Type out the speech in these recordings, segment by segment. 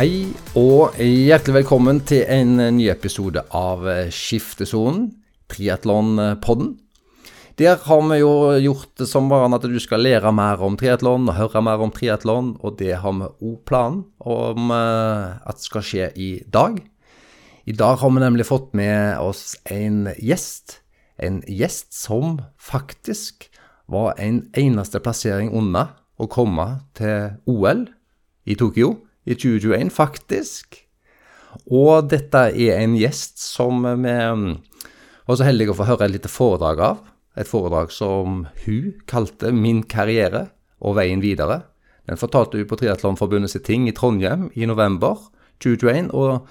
Hei og hjertelig velkommen til en ny episode av Skiftesonen, triatlonpodden. Der har vi jo gjort det som varen at du skal lære mer om triatlon og høre mer om triatlon, og det har vi òg planen om eh, at skal skje i dag. I dag har vi nemlig fått med oss en gjest. En gjest som faktisk var en eneste plassering unna å komme til OL i Tokyo i 2021, faktisk. Og dette er en gjest som vi mm, var så heldige å få høre et lite foredrag av. Et foredrag som hun kalte 'Min karriere og veien videre'. Den fortalte hun på Triatlonforbundet sitt ting i Trondheim i november 2021. Og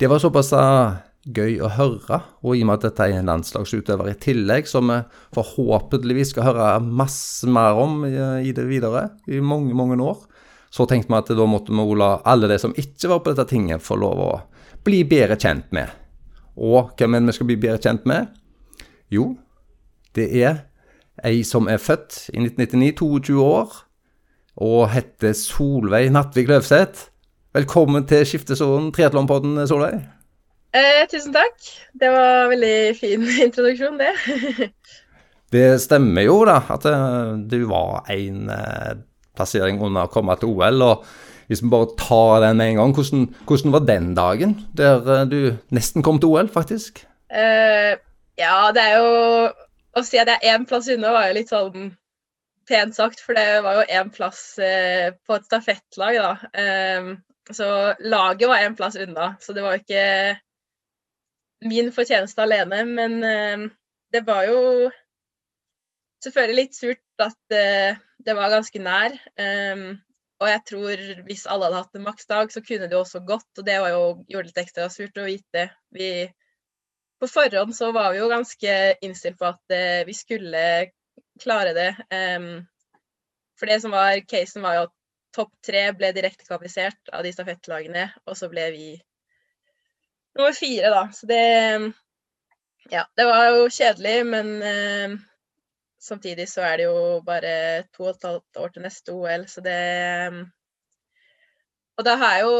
det var såpass gøy å høre, og i og med at dette er en landslagsutøver i tillegg, som vi forhåpentligvis skal høre masse mer om i det videre i mange, mange år, så tenkte vi at da måtte vi la alle de som ikke var på dette tinget, få lov å bli bedre kjent med. Og hvem er det vi skal bli bedre kjent med? Jo, det er ei som er født i 1999, 22 år, og heter Solveig Nattvik Løvseth. Velkommen til Skiftesonen, triatlonpodden, Solveig. Eh, tusen takk. Det var en veldig fin introduksjon, det. det stemmer jo, da, at eh, du var en eh, plassering under å komme til OL. og Hvis vi bare tar den med en gang, hvordan, hvordan var den dagen der eh, du nesten kom til OL, faktisk? Uh, ja, det er jo Å si at jeg er én plass unna, var jo litt sånn pent sagt, for det var jo én plass uh, på et stafettlag, da. Uh, så laget var én plass unna, så det var ikke min fortjeneste alene. Men uh, det var jo selvfølgelig litt surt at det var ganske nær. Um, og jeg tror hvis alle hadde hatt en maksdag, så kunne det også gått. Og det var jo gjorde litt ekstra surt å vite. Vi, på forhånd så var vi jo ganske innstilt på at uh, vi skulle klare det. Um, for det som var casen, var jo at topp tre ble direkte kvalifisert av de stafettlagene, og så ble vi nummer fire, da. Så det Ja, det var jo kjedelig, men uh, samtidig så er det jo bare to og et halvt år til neste OL, så det Og da har jeg jo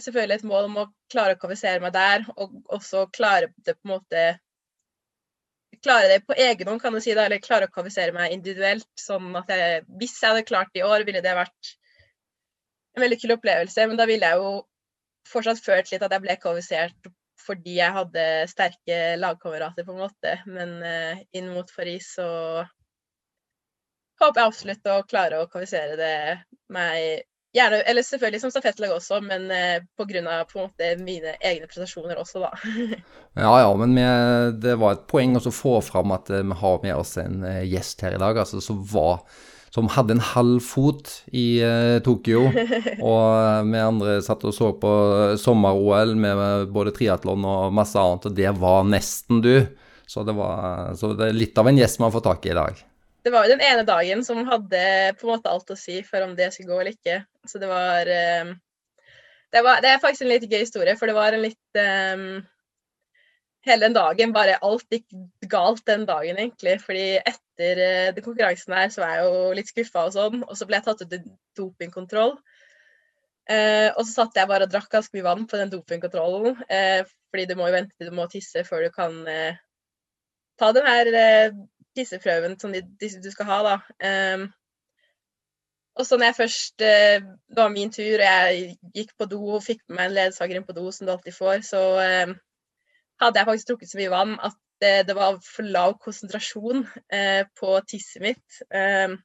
selvfølgelig et mål om å klare å kvalifisere meg der, og også klare det på en måte Klare det på egen hånd, kan du si, da, eller klare å kvalifisere meg individuelt. Sånn at jeg Hvis jeg hadde klart det i år, ville det vært en veldig kul opplevelse, men da ville jeg jo fortsatt følt litt at jeg ble kvalifisert fordi jeg hadde sterke lagkamerater, på en måte. Men uh, inn mot Paris så håper jeg absolutt å klare å kvalifisere det meg Gjerne, eller selvfølgelig som stafettlag også, men pga. på en måte mine egne prestasjoner også, da. ja ja, men vi, det var et poeng å få fram at uh, vi har med oss en uh, gjest her i dag, altså som var som hadde en halv fot i uh, Tokyo. Og vi andre satt og så på sommer-OL med både triatlon og masse annet, og det var nesten du. Så det, var, så det er litt av en gjest man får tak i i dag. Det var jo den ene dagen som hadde på en måte alt å si for om det skulle gå eller ikke. Så det var, uh, det var Det er faktisk en litt gøy historie, for det var en litt um, hele den dagen bare alt gikk galt den dagen, egentlig. Fordi etter uh, konkurransen her så var jeg jo litt skuffa og sånn. Og så ble jeg tatt ut til dopingkontroll. Eh, og så satt jeg bare og drakk ganske mye vann på den dopingkontrollen. Eh, fordi du må jo vente til du må tisse før du kan ta den her tisseprøven som de, de, du skal ha, da. Um, og så når jeg først Det var min tur, og jeg gikk på do og fikk med meg en ledsager inn på do, som du alltid får, så hadde jeg faktisk drukket så mye vann at det, det var for lav konsentrasjon eh, på tisset mitt. Eh,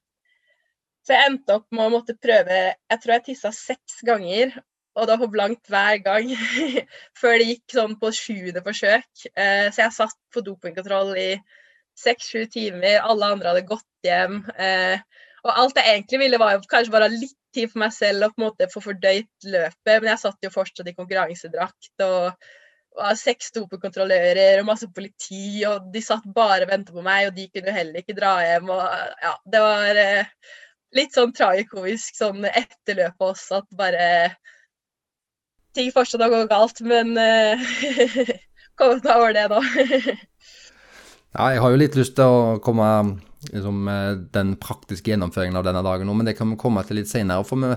så jeg endte opp med å måtte prøve Jeg tror jeg tissa seks ganger, og det var for blankt hver gang. før det gikk sånn på sjuende forsøk. Eh, så jeg satt på dopingkontroll i seks-sju timer. Alle andre hadde gått hjem. Eh, og alt jeg egentlig ville, var kanskje bare litt tid for meg selv og på en måte få fordøyt løpet, men jeg satt jo fortsatt i konkurransedrakt. og var seks dopekontrollører og masse politi, og de satt bare og ventet på meg, og de kunne heller ikke dra hjem. og ja, Det var eh, litt sånn tragikomisk sånn etter løpet også, at bare Ting fortsatt har gått galt, men eh, kom deg over det nå. ja, jeg har jo litt lyst til å komme liksom, den praktiske gjennomføringen av denne dagen nå, men det kan vi komme til litt senere. For vi,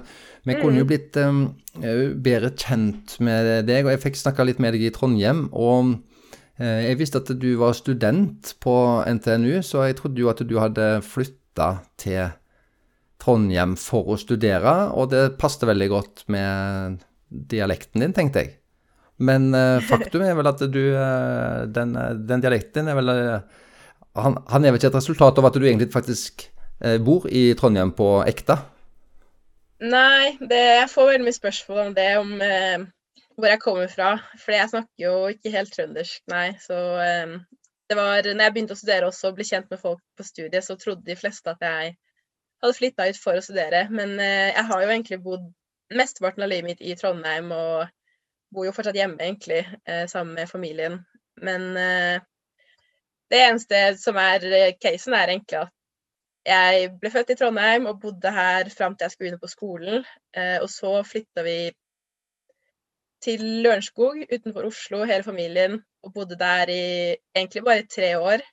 vi kunne jo blitt um, bedre kjent med deg, og jeg fikk snakka litt med deg i Trondheim. og uh, jeg visste at du var student på NTNU, så jeg trodde jo at du hadde flytta til Trondheim for å studere, og det passet veldig godt med dialekten din, tenkte jeg. Men uh, faktum er vel at du uh, den, den, dialekten er vel uh, han, han, er vel ikke et resultat av at du egentlig faktisk bor i Trondheim på ekte? Nei, det, jeg får veldig mye spørsmål om det, om hvor jeg kommer fra. For jeg snakker jo ikke helt trøndersk, nei. Så det var når jeg begynte å studere også og ble kjent med folk på studiet, så trodde de fleste at jeg hadde flytta ut for å studere. Men jeg har jo egentlig bodd mesteparten av livet mitt i Trondheim og bor jo fortsatt hjemme, egentlig, eh, sammen med familien. Men eh, det eneste som er eh, casen, er egentlig at jeg ble født i Trondheim og bodde her fram til jeg skulle begynne på skolen. Og så flytta vi til Lørenskog utenfor Oslo, hele familien, og bodde der i egentlig bare tre år.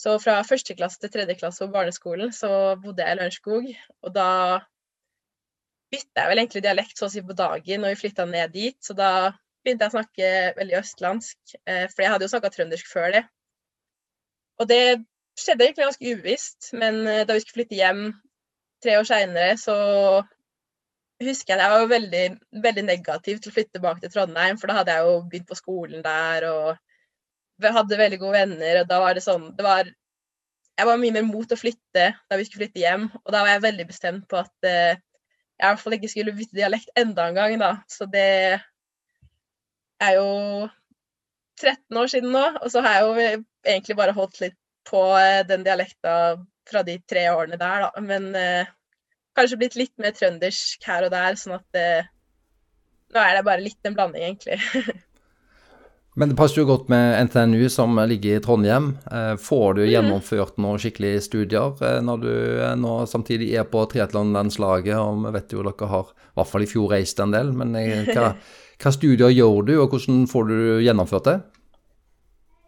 Så fra første klasse til tredje klasse på barneskolen så bodde jeg i Lørenskog. Og da bytta jeg vel egentlig dialekt så å si på dagen når vi flytta ned dit. Så da begynte jeg å snakke veldig østlandsk, eh, for jeg hadde jo snakka trøndersk før det. Og det skjedde egentlig ganske ubevisst, men eh, da vi skulle flytte hjem tre år seinere, så husker jeg at jeg var veldig, veldig negativ til å flytte tilbake til Trondheim, for da hadde jeg jo begynt på skolen der og hadde veldig gode venner, og da var det sånn det var, Jeg var mye mer mot å flytte da vi skulle flytte hjem, og da var jeg veldig bestemt på at eh, jeg i hvert fall ikke skulle bytte dialekt enda en gang, da. Så det er jo 13 år siden nå, og så har jeg jo egentlig bare holdt litt på eh, den dialekta fra de tre årene der, da. Men eh, kanskje blitt litt mer trøndersk her og der, sånn at eh, nå er det bare litt en blanding, egentlig. Men det passer jo godt med NTNU som ligger i Trondheim. Eh, får du mm. gjennomført noen skikkelige studier eh, når du nå samtidig er på triatlonlandslaget? Og vi vet jo dere har i hvert fall i fjor reist en del. Men hva, hva studier gjør du, og hvordan får du gjennomført det?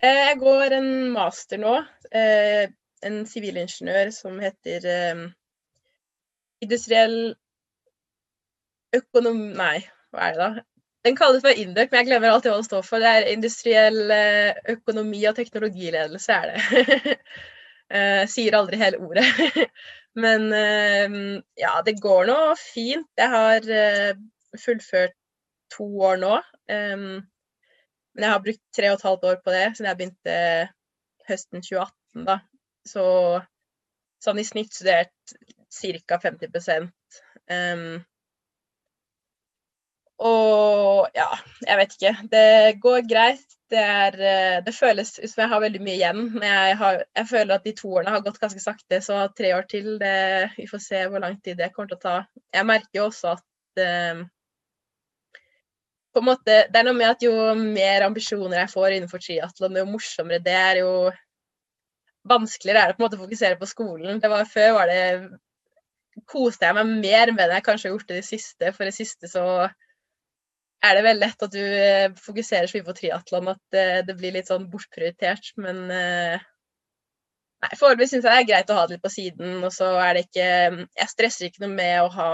Jeg går en master nå. En sivilingeniør som heter industriell økonom... Nei, hva er det da? Den kalles for INDUC, men jeg glemmer alltid hva det står for. Det er industriell eh, økonomi og teknologiledelse, er det. sier aldri hele ordet. men ja, det går nå fint. Jeg har fullført to år nå. Um, men jeg har brukt tre og et halvt år på det siden jeg begynte høsten 2018, da. Så sånn i snitt studert ca. 50 um, og ja, jeg vet ikke. Det går greit. Det, er, eh, det føles som jeg har veldig mye igjen. Men jeg, har, jeg, føler at de to årene har gått ganske sakte, så tre år til det, Vi får se hvor lang tid det kommer til å ta. Jeg merker jo også at um, på en måte, Det er noe med at jo mer ambisjoner jeg får innenfor triatlon, jo morsommere det er, jo vanskeligere er det på en måte å fokusere på skolen. Var Før var det koste jeg meg mer med det jeg kanskje har gjort det i det siste. For det siste så er det veldig lett at du eh, fokuserer så mye på triatlon at eh, det blir litt sånn bortprioritert. Men eh, nei, foreløpig syns jeg det er greit å ha det litt på siden. Og så er det ikke Jeg stresser ikke noe med å ha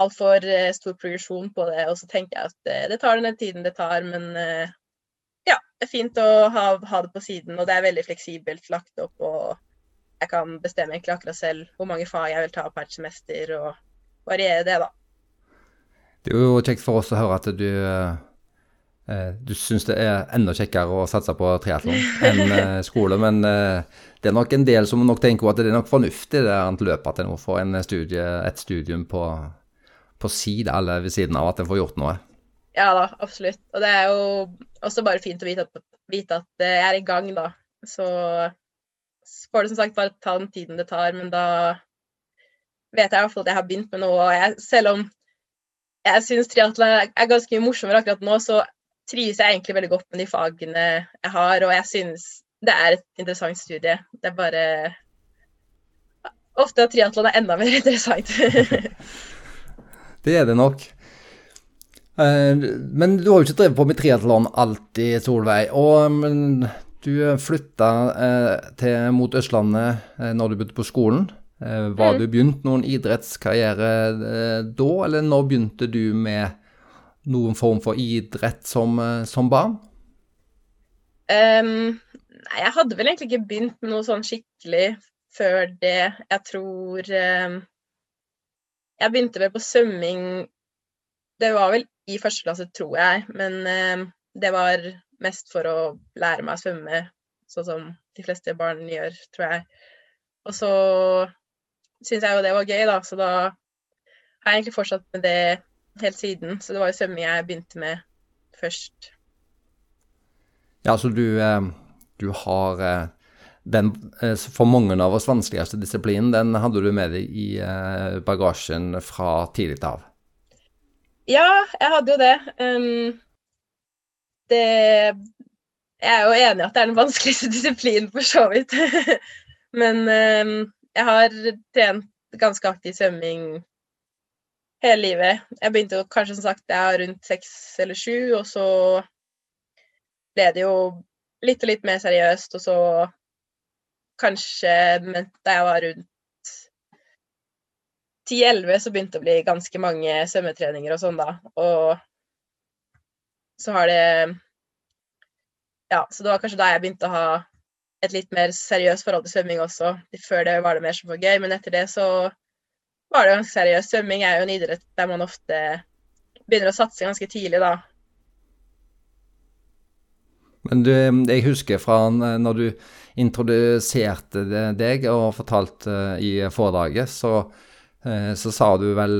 altfor stor progresjon på det. Og så tenker jeg at det tar den tiden det tar, men ja, det er fint å ha, ha, det på siden. Og det er veldig fleksibelt lagt opp, og jeg kan bestemme egentlig akkurat selv hvor mange fag jeg vil ta per semester, og variere det, da. Det er jo kjekt for oss å høre at du eh, eh du syns det er enda kjekkere å satse på triatlon enn eh, skole. Men eh, det er nok en del som nok tenker at det er nok fornuftig det er løpet til nå for en studie, et studium på, på side eller ved siden av at en får gjort noe. Ja da, absolutt. Og det er jo også bare fint å vite at, vite at jeg er i gang, da. Så får det som sagt bare ta den tiden det tar, men da vet jeg i hvert fall at jeg har begynt med noe. Og jeg, selv om jeg syns triatlon er ganske mye morsommere akkurat nå, så trives jeg egentlig veldig godt med de fagene jeg har, og jeg syns det er et interessant studie. Det er bare Ofte at triatlon er enda mer interessant. det er det nok. Eh, men du har jo ikke drevet på med triatlon alltid, Solveig. Og Du flytta eh, til, mot Østlandet eh, når du begynte på skolen. Var mm. du begynt noen idrettskarriere da, eller når begynte du med noen form for idrett som, som barn? Um, nei, jeg hadde vel egentlig ikke begynt med noe sånn skikkelig før det. Jeg tror um, Jeg begynte vel på svømming Det var vel i første klasse, tror jeg, men um, det var mest for å lære meg å svømme, sånn som de fleste barn gjør, tror jeg. Og så syns jeg jo det var gøy, da, så da har jeg egentlig fortsatt med det helt siden. Så det var jo svømming jeg begynte med først. Ja, så du, eh, du har eh, den eh, for mange av oss vanskeligste disiplinen, den hadde du med deg i bagasjen fra tidlig av? Ja, jeg hadde jo det. Um, det Jeg er jo enig i at det er den vanskeligste disiplinen, for så vidt. Men um, jeg har trent ganske aktiv svømming hele livet. Jeg begynte jo kanskje som sagt jeg var rundt seks eller sju, og så ble det jo litt og litt mer seriøst, og så kanskje da jeg var rundt ti-elleve, så begynte det å bli ganske mange svømmetreninger og sånn, da. Og så har det Ja, så det var kanskje da jeg begynte å ha et litt mer seriøst forhold til svømming også. Før det var det mer som var gøy, men etter det så var det ganske seriøst. Svømming er jo en idrett der man ofte begynner å satse ganske tidlig, da. Men du, jeg husker fra når du introduserte deg og fortalte i foredraget, så, eh, så sa du vel,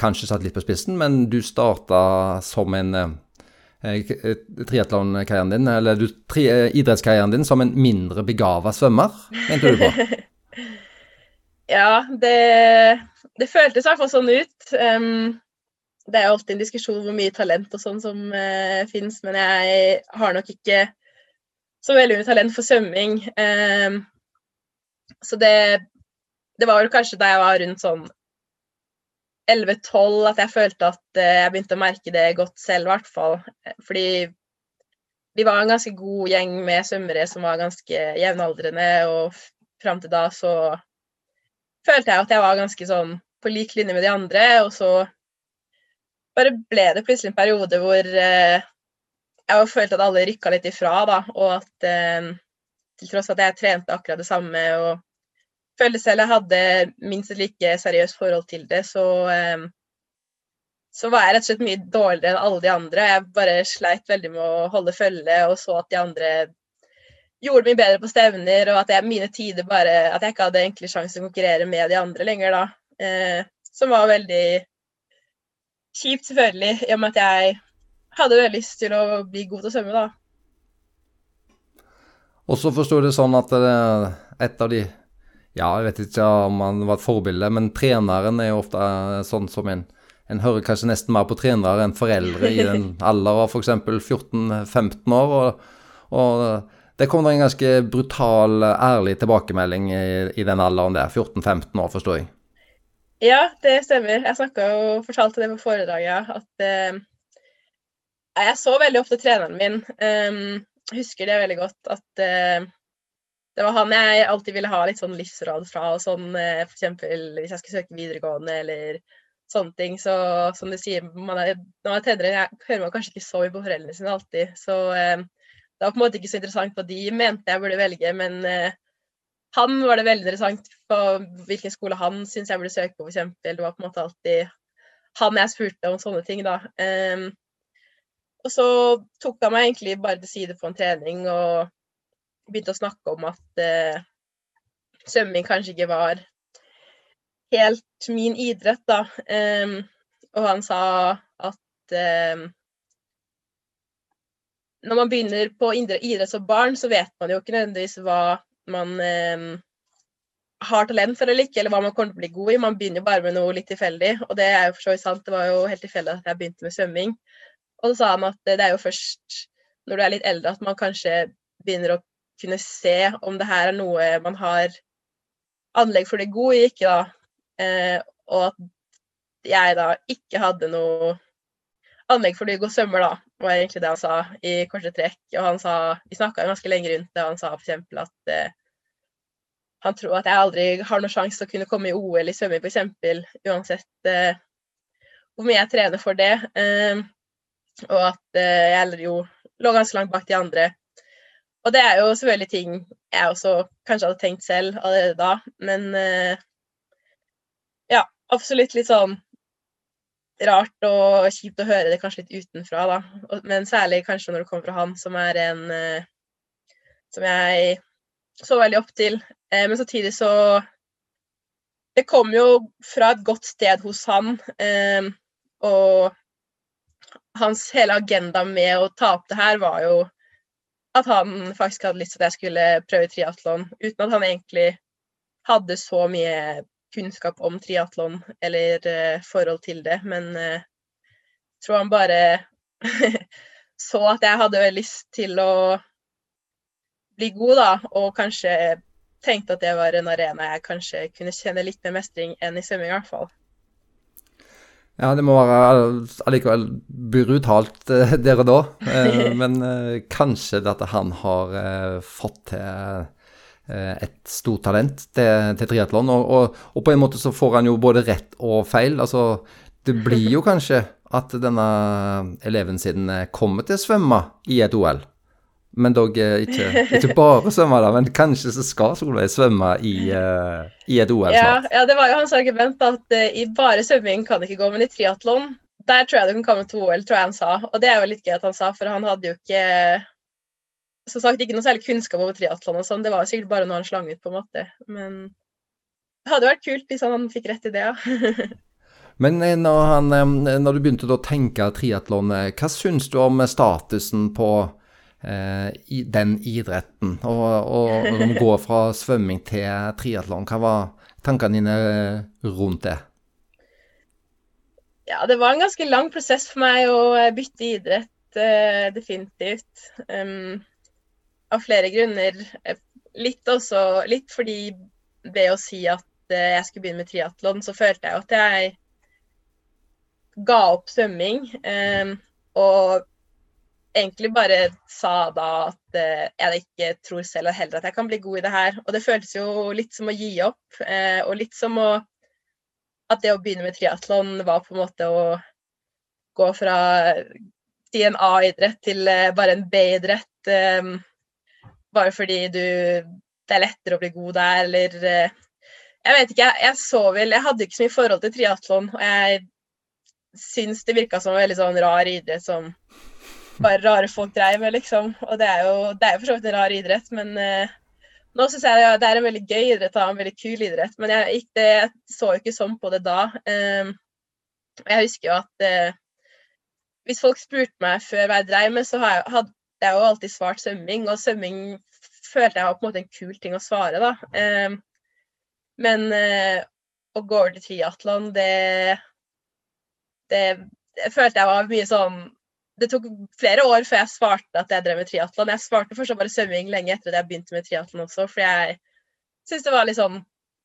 kanskje satt litt på spissen, men du starta som en Eh, eh, triatlonkarrieren din, eller du, tri, eh, idrettskarrieren din, som en mindre begava svømmer, mente du på? ja, det, det føltes i hvert fall sånn ut. Um, det er jo alltid en diskusjon hvor mye talent og sånn som uh, finnes, men jeg har nok ikke så veldig mye talent for svømming. Um, så det, det var vel kanskje da jeg var rundt sånn 11-12 at jeg følte at eh, jeg begynte å merke det godt selv, i hvert fall. Fordi vi var en ganske god gjeng med svømmere som var ganske jevnaldrende, og fram til da så følte jeg at jeg var ganske sånn på lik linje med de andre, og så bare ble det plutselig en periode hvor eh, jeg følte at alle rykka litt ifra, da, og at eh, til tross at jeg trente akkurat det samme og følte selv jeg hadde minst et like seriøst forhold til det, så, eh, så var jeg rett og slett mye dårligere enn alle de andre. Jeg bare sleit veldig med å holde følge og så at de andre gjorde mye bedre på stevner, og at jeg, mine tider bare At jeg ikke hadde egentlig sjanse til å konkurrere med de andre lenger da. Eh, som var veldig kjipt, selvfølgelig, i og med at jeg hadde veldig lyst til å bli god til å svømme, da. Og så forsto du sånn at eh, et av de ja, jeg vet ikke om han var et forbilde, men treneren er jo ofte sånn som en En hører kanskje nesten mer på trenere enn foreldre i den alder av f.eks. 14-15 år. Og, og, det kom da en ganske brutal, ærlig tilbakemelding i, i den alderen der. 14-15 år, forstår jeg. Ja, det stemmer. Jeg snakka og fortalte det på foredraget, at eh, jeg så veldig ofte treneren min. Um, husker det veldig godt at eh, det var han jeg alltid ville ha litt sånn livsråd fra, og sånn eh, f.eks. hvis jeg skulle søke videregående eller sånne ting. Så som du sier, man er, når man er tenåring, hører man kanskje ikke så mye på foreldrene sine alltid. Så eh, det var på en måte ikke så interessant hva de mente jeg burde velge, men eh, han var det veldig interessant på hvilken skole han syntes jeg burde søke på, f.eks. Det var på en måte alltid han jeg spurte om sånne ting, da. Um, og så tok han meg egentlig bare til side på en trening og begynte å snakke om at uh, svømming kanskje ikke var helt min idrett, da. Um, og han sa at um, når man begynner på idrett som barn, så vet man jo ikke nødvendigvis hva man eh, har talent for eller ikke, eller hva man kommer til å bli god i. Man begynner bare med noe litt tilfeldig, og det er jo for så vidt sant. Det var jo helt tilfeldig at jeg begynte med svømming. Og så sa han at det er jo først når du er litt eldre at man kanskje begynner å kunne se om det her er noe man har anlegg for det gode i, ikke da. Eh, og at jeg da ikke hadde noe anlegg for det gode svømmer, da. Var egentlig det han sa i korte trekk. Og han sa Vi snakka ganske lenge rundt det, og han sa f.eks. at eh, han tror at jeg aldri har noen sjanse til å kunne komme i OL i svømming, f.eks. Uansett eh, hvor mye jeg trener for det. Eh, og at eh, jeg jo lå ganske langt bak de andre. Og det er jo selvfølgelig ting jeg også kanskje hadde tenkt selv allerede da, men eh, ja, absolutt litt sånn rart og kjipt å høre det kanskje litt utenfra, da. Men særlig kanskje når det kommer fra han, som er en eh, som jeg så veldig opp til. Eh, men samtidig så Det kom jo fra et godt sted hos han, eh, og hans hele agenda med å ta opp det her var jo at han faktisk hadde lyst til at jeg skulle prøve triatlon, uten at han egentlig hadde så mye kunnskap om triatlon eller uh, forhold til det, men jeg tror han bare så at jeg hadde lyst til å bli god, da, og kanskje tenkte at det var en arena jeg kanskje kunne kjenne litt mer mestring enn i svømming, i hvert fall. Ja, det må være allikevel brutalt eh, der og da. Eh, men eh, kanskje det at han har eh, fått til Eh, et stort talent til, til triatlon. Og, og, og, på en måte så får han jo både rett og feil. Altså, det blir jo kanskje at denne eleven sin eh, kommer til å svømme i et OL. Men dog eh, ikke, ikke bare svømme, da, men kanskje så skal Solveig svømme i, uh, i et OL snart. Ja, ja, det var jo hans argument at uh, i bare svømming kan det ikke gå, men i triatlon der tror jeg du kan komme til OL, tror jeg han sa. Og det er jo litt gøy at han sa, for han hadde jo ikke som sagt ikke noe særlig kunnskap over triatlon og sånn. Det var sikkert bare noe han slang ut, på en måte. Men det hadde vært kult hvis han fikk rett i det, ja. Men eh, når, han, eh, når, du begynte å tenke triatlon, eh, hva syns du om statusen på eh, den idretten? Og, og, og du går fra svømming til triatlon, hva var tankene dine rundt det? Ja, det var en ganske lang prosess for meg å bytte idrett, definitivt. Um, av flere grunner. Eh, litt også litt fordi ved å si at eh, jeg skulle begynne med triatlon, så følte jeg at jeg ga opp svømming. Eh, og egentlig bare sa da at jeg ikke tror selv heller at jeg kan bli god i det her. Og det føltes jo litt som å gi opp, og litt som å At det å begynne med triatlon var på en måte å gå fra en A-idrett til bare en B-idrett bare fordi du Det er lettere å bli god der, eller eh, Jeg vet ikke, jeg, jeg så vel Jeg hadde ikke så mye forhold til triatlon, og jeg syns det virka som en veldig sånn rar idrett som bare rare folk dreiv med, liksom. Og det er jo det er for så vidt en rar idrett, men uh, nå syns jeg det er en veldig gøy idrett og en veldig kul idrett. Men jeg, ikke, jeg så jo ikke sånn på det da. Um, jeg husker jo at uh, hvis folk spurte meg før hva jeg dreiv med, så har jeg, jo alltid svart svømming, og svømming følte jeg var på en måte en kul ting å svare, da. Eh, men eh, å gå over til triatlon, det, det, det følte jeg var mye sånn Det tok flere år før jeg svarte at jeg drev med triatlon. Jeg svarte fortsatt bare svømming lenge etter at jeg begynte med triatlon også, fordi jeg syntes det var litt sånn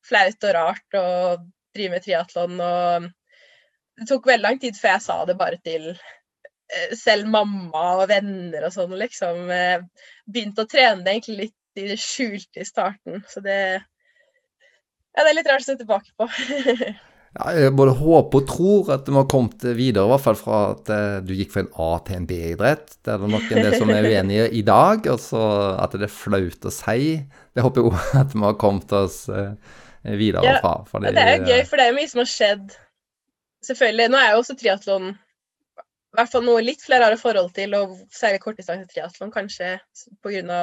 flaut og rart å drive med triatlon. Og det tok veldig lang tid før jeg sa det bare til selv mamma og venner og sånn, liksom. Eh, begynte å trene det egentlig litt i det skjulte i starten. Så det Ja, det er litt rart å se tilbake på. ja, jeg både håper og tror at du har kommet videre, i hvert fall fra at eh, du gikk fra en A til en B-idrett. Det er det nok en del som er uenige i dag, og så at det er flaut å si. Det håper jeg òg at vi har kommet oss videre ja, fra. Fordi, det er jo gøy, for det er mye som har skjedd. Selvfølgelig. Nå er jeg jo også triatlon i hvert fall noe litt flere har forhold til, og særlig kortdistansetriatlon, kanskje pga.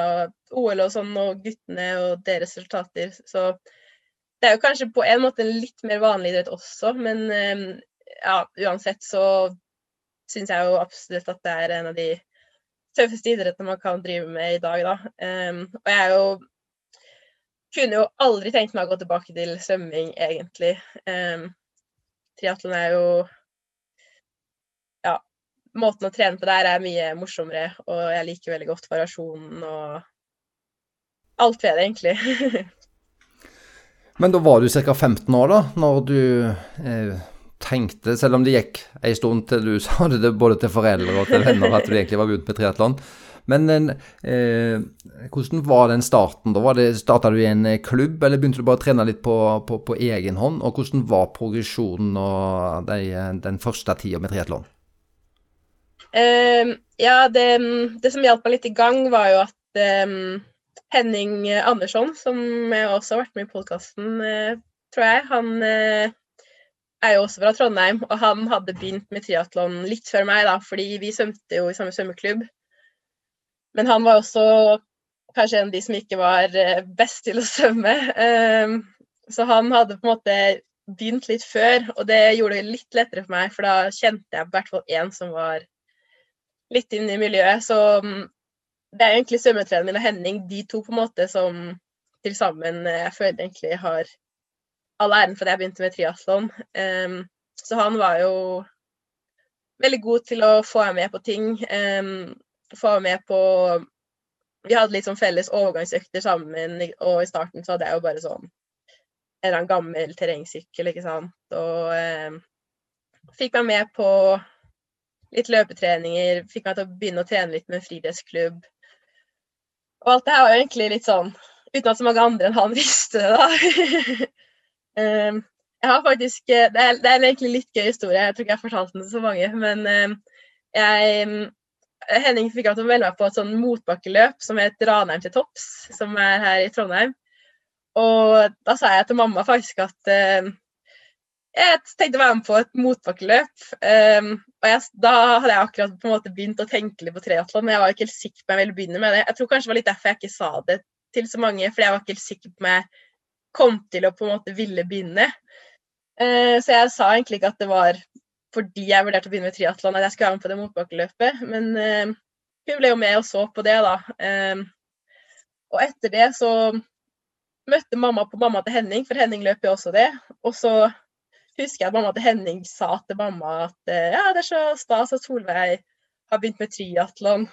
OL og sånn, og guttene og deres resultater. Så det er jo kanskje på en måte en litt mer vanlig idrett også, men ehm, ja, uansett så syns jeg jo absolutt at det er en av de tøffeste idrettene man kan drive med i dag, da. Um, og jeg jo kunne jo aldri tenkt meg å gå tilbake til svømming, egentlig. Um, triatlon er jo måten å trene på der er mye morsommere, og jeg liker veldig godt variasjonen og alt ved det, egentlig. Men da var du ca. 15 år, da, når du eh, tenkte, selv om det gikk en stund til du sa det både til foreldre og til venner at du egentlig var begynt med triatlon. Men eh, hvordan var den starten? da? Starta du i en klubb, eller begynte du bare å trene litt på, på, på egen hånd? Og hvordan var progresjonen og de, den første tida med triatlon? Uh, ja, det, det, som hjalp meg litt i gang, var jo at um, Henning Andersson, som også har vært med i podkasten, uh, tror jeg, han uh, er jo også fra Trondheim, og han hadde begynt med triatlon litt før meg, da, fordi vi svømte jo i samme svømmeklubb. Men han var også kanskje en av de som ikke var best til å svømme. Um, så han hadde på en måte begynt litt før, og det gjorde det litt lettere for meg, for da kjente jeg i hvert fall én som var litt inn i miljøet. Så mm, det er egentlig svømmetreneren min og Henning, de to på en måte som til sammen eh, jeg føler egentlig har all æren for at jeg begynte med triatlon. Um, så han var jo veldig god til å få meg med på ting. Um, få meg med på Vi hadde litt sånn felles overgangsøkter sammen, og i starten så hadde jeg jo bare sånn en gammel terrengsykkel, ikke sant. Og um, fikk meg med på litt løpetreninger, fikk meg til å begynne å trene litt med en friidrettsklubb. Og alt det her var egentlig litt sånn uten at så mange andre enn han visste det, da. um, jeg har faktisk det er, det er, egentlig litt gøy historie, jeg tror ikke jeg har fortalt den til så mange. Men um, jeg Henning fikk meg til å melde meg på et sånn motbakkeløp som het Ranheim til topps, som er her i Trondheim. Og da sa jeg til mamma faktisk at uh, jeg tenkte å være med på et motbakkeløp. Um, og jeg, da hadde jeg akkurat på en måte begynt å tenke litt på triatlon, men jeg var ikke helt sikker på om jeg ville begynne med det. Jeg tror kanskje det var litt derfor jeg ikke sa det til så mange, fordi jeg var ikke helt sikker på om jeg kom til å på en måte ville begynne. Uh, så jeg sa egentlig ikke at det var fordi jeg vurderte å begynne med triatlon at jeg skulle være med på det motbakkeløpet, men uh, hun ble jo med og så på det, da. Um, og etter det så møtte mamma på mamma til Henning, for Henning løp jo også det. Og så husker jeg mamma til Henning sa til mamma at eh, ja, det er så stas at Solveig har begynt med triatlon.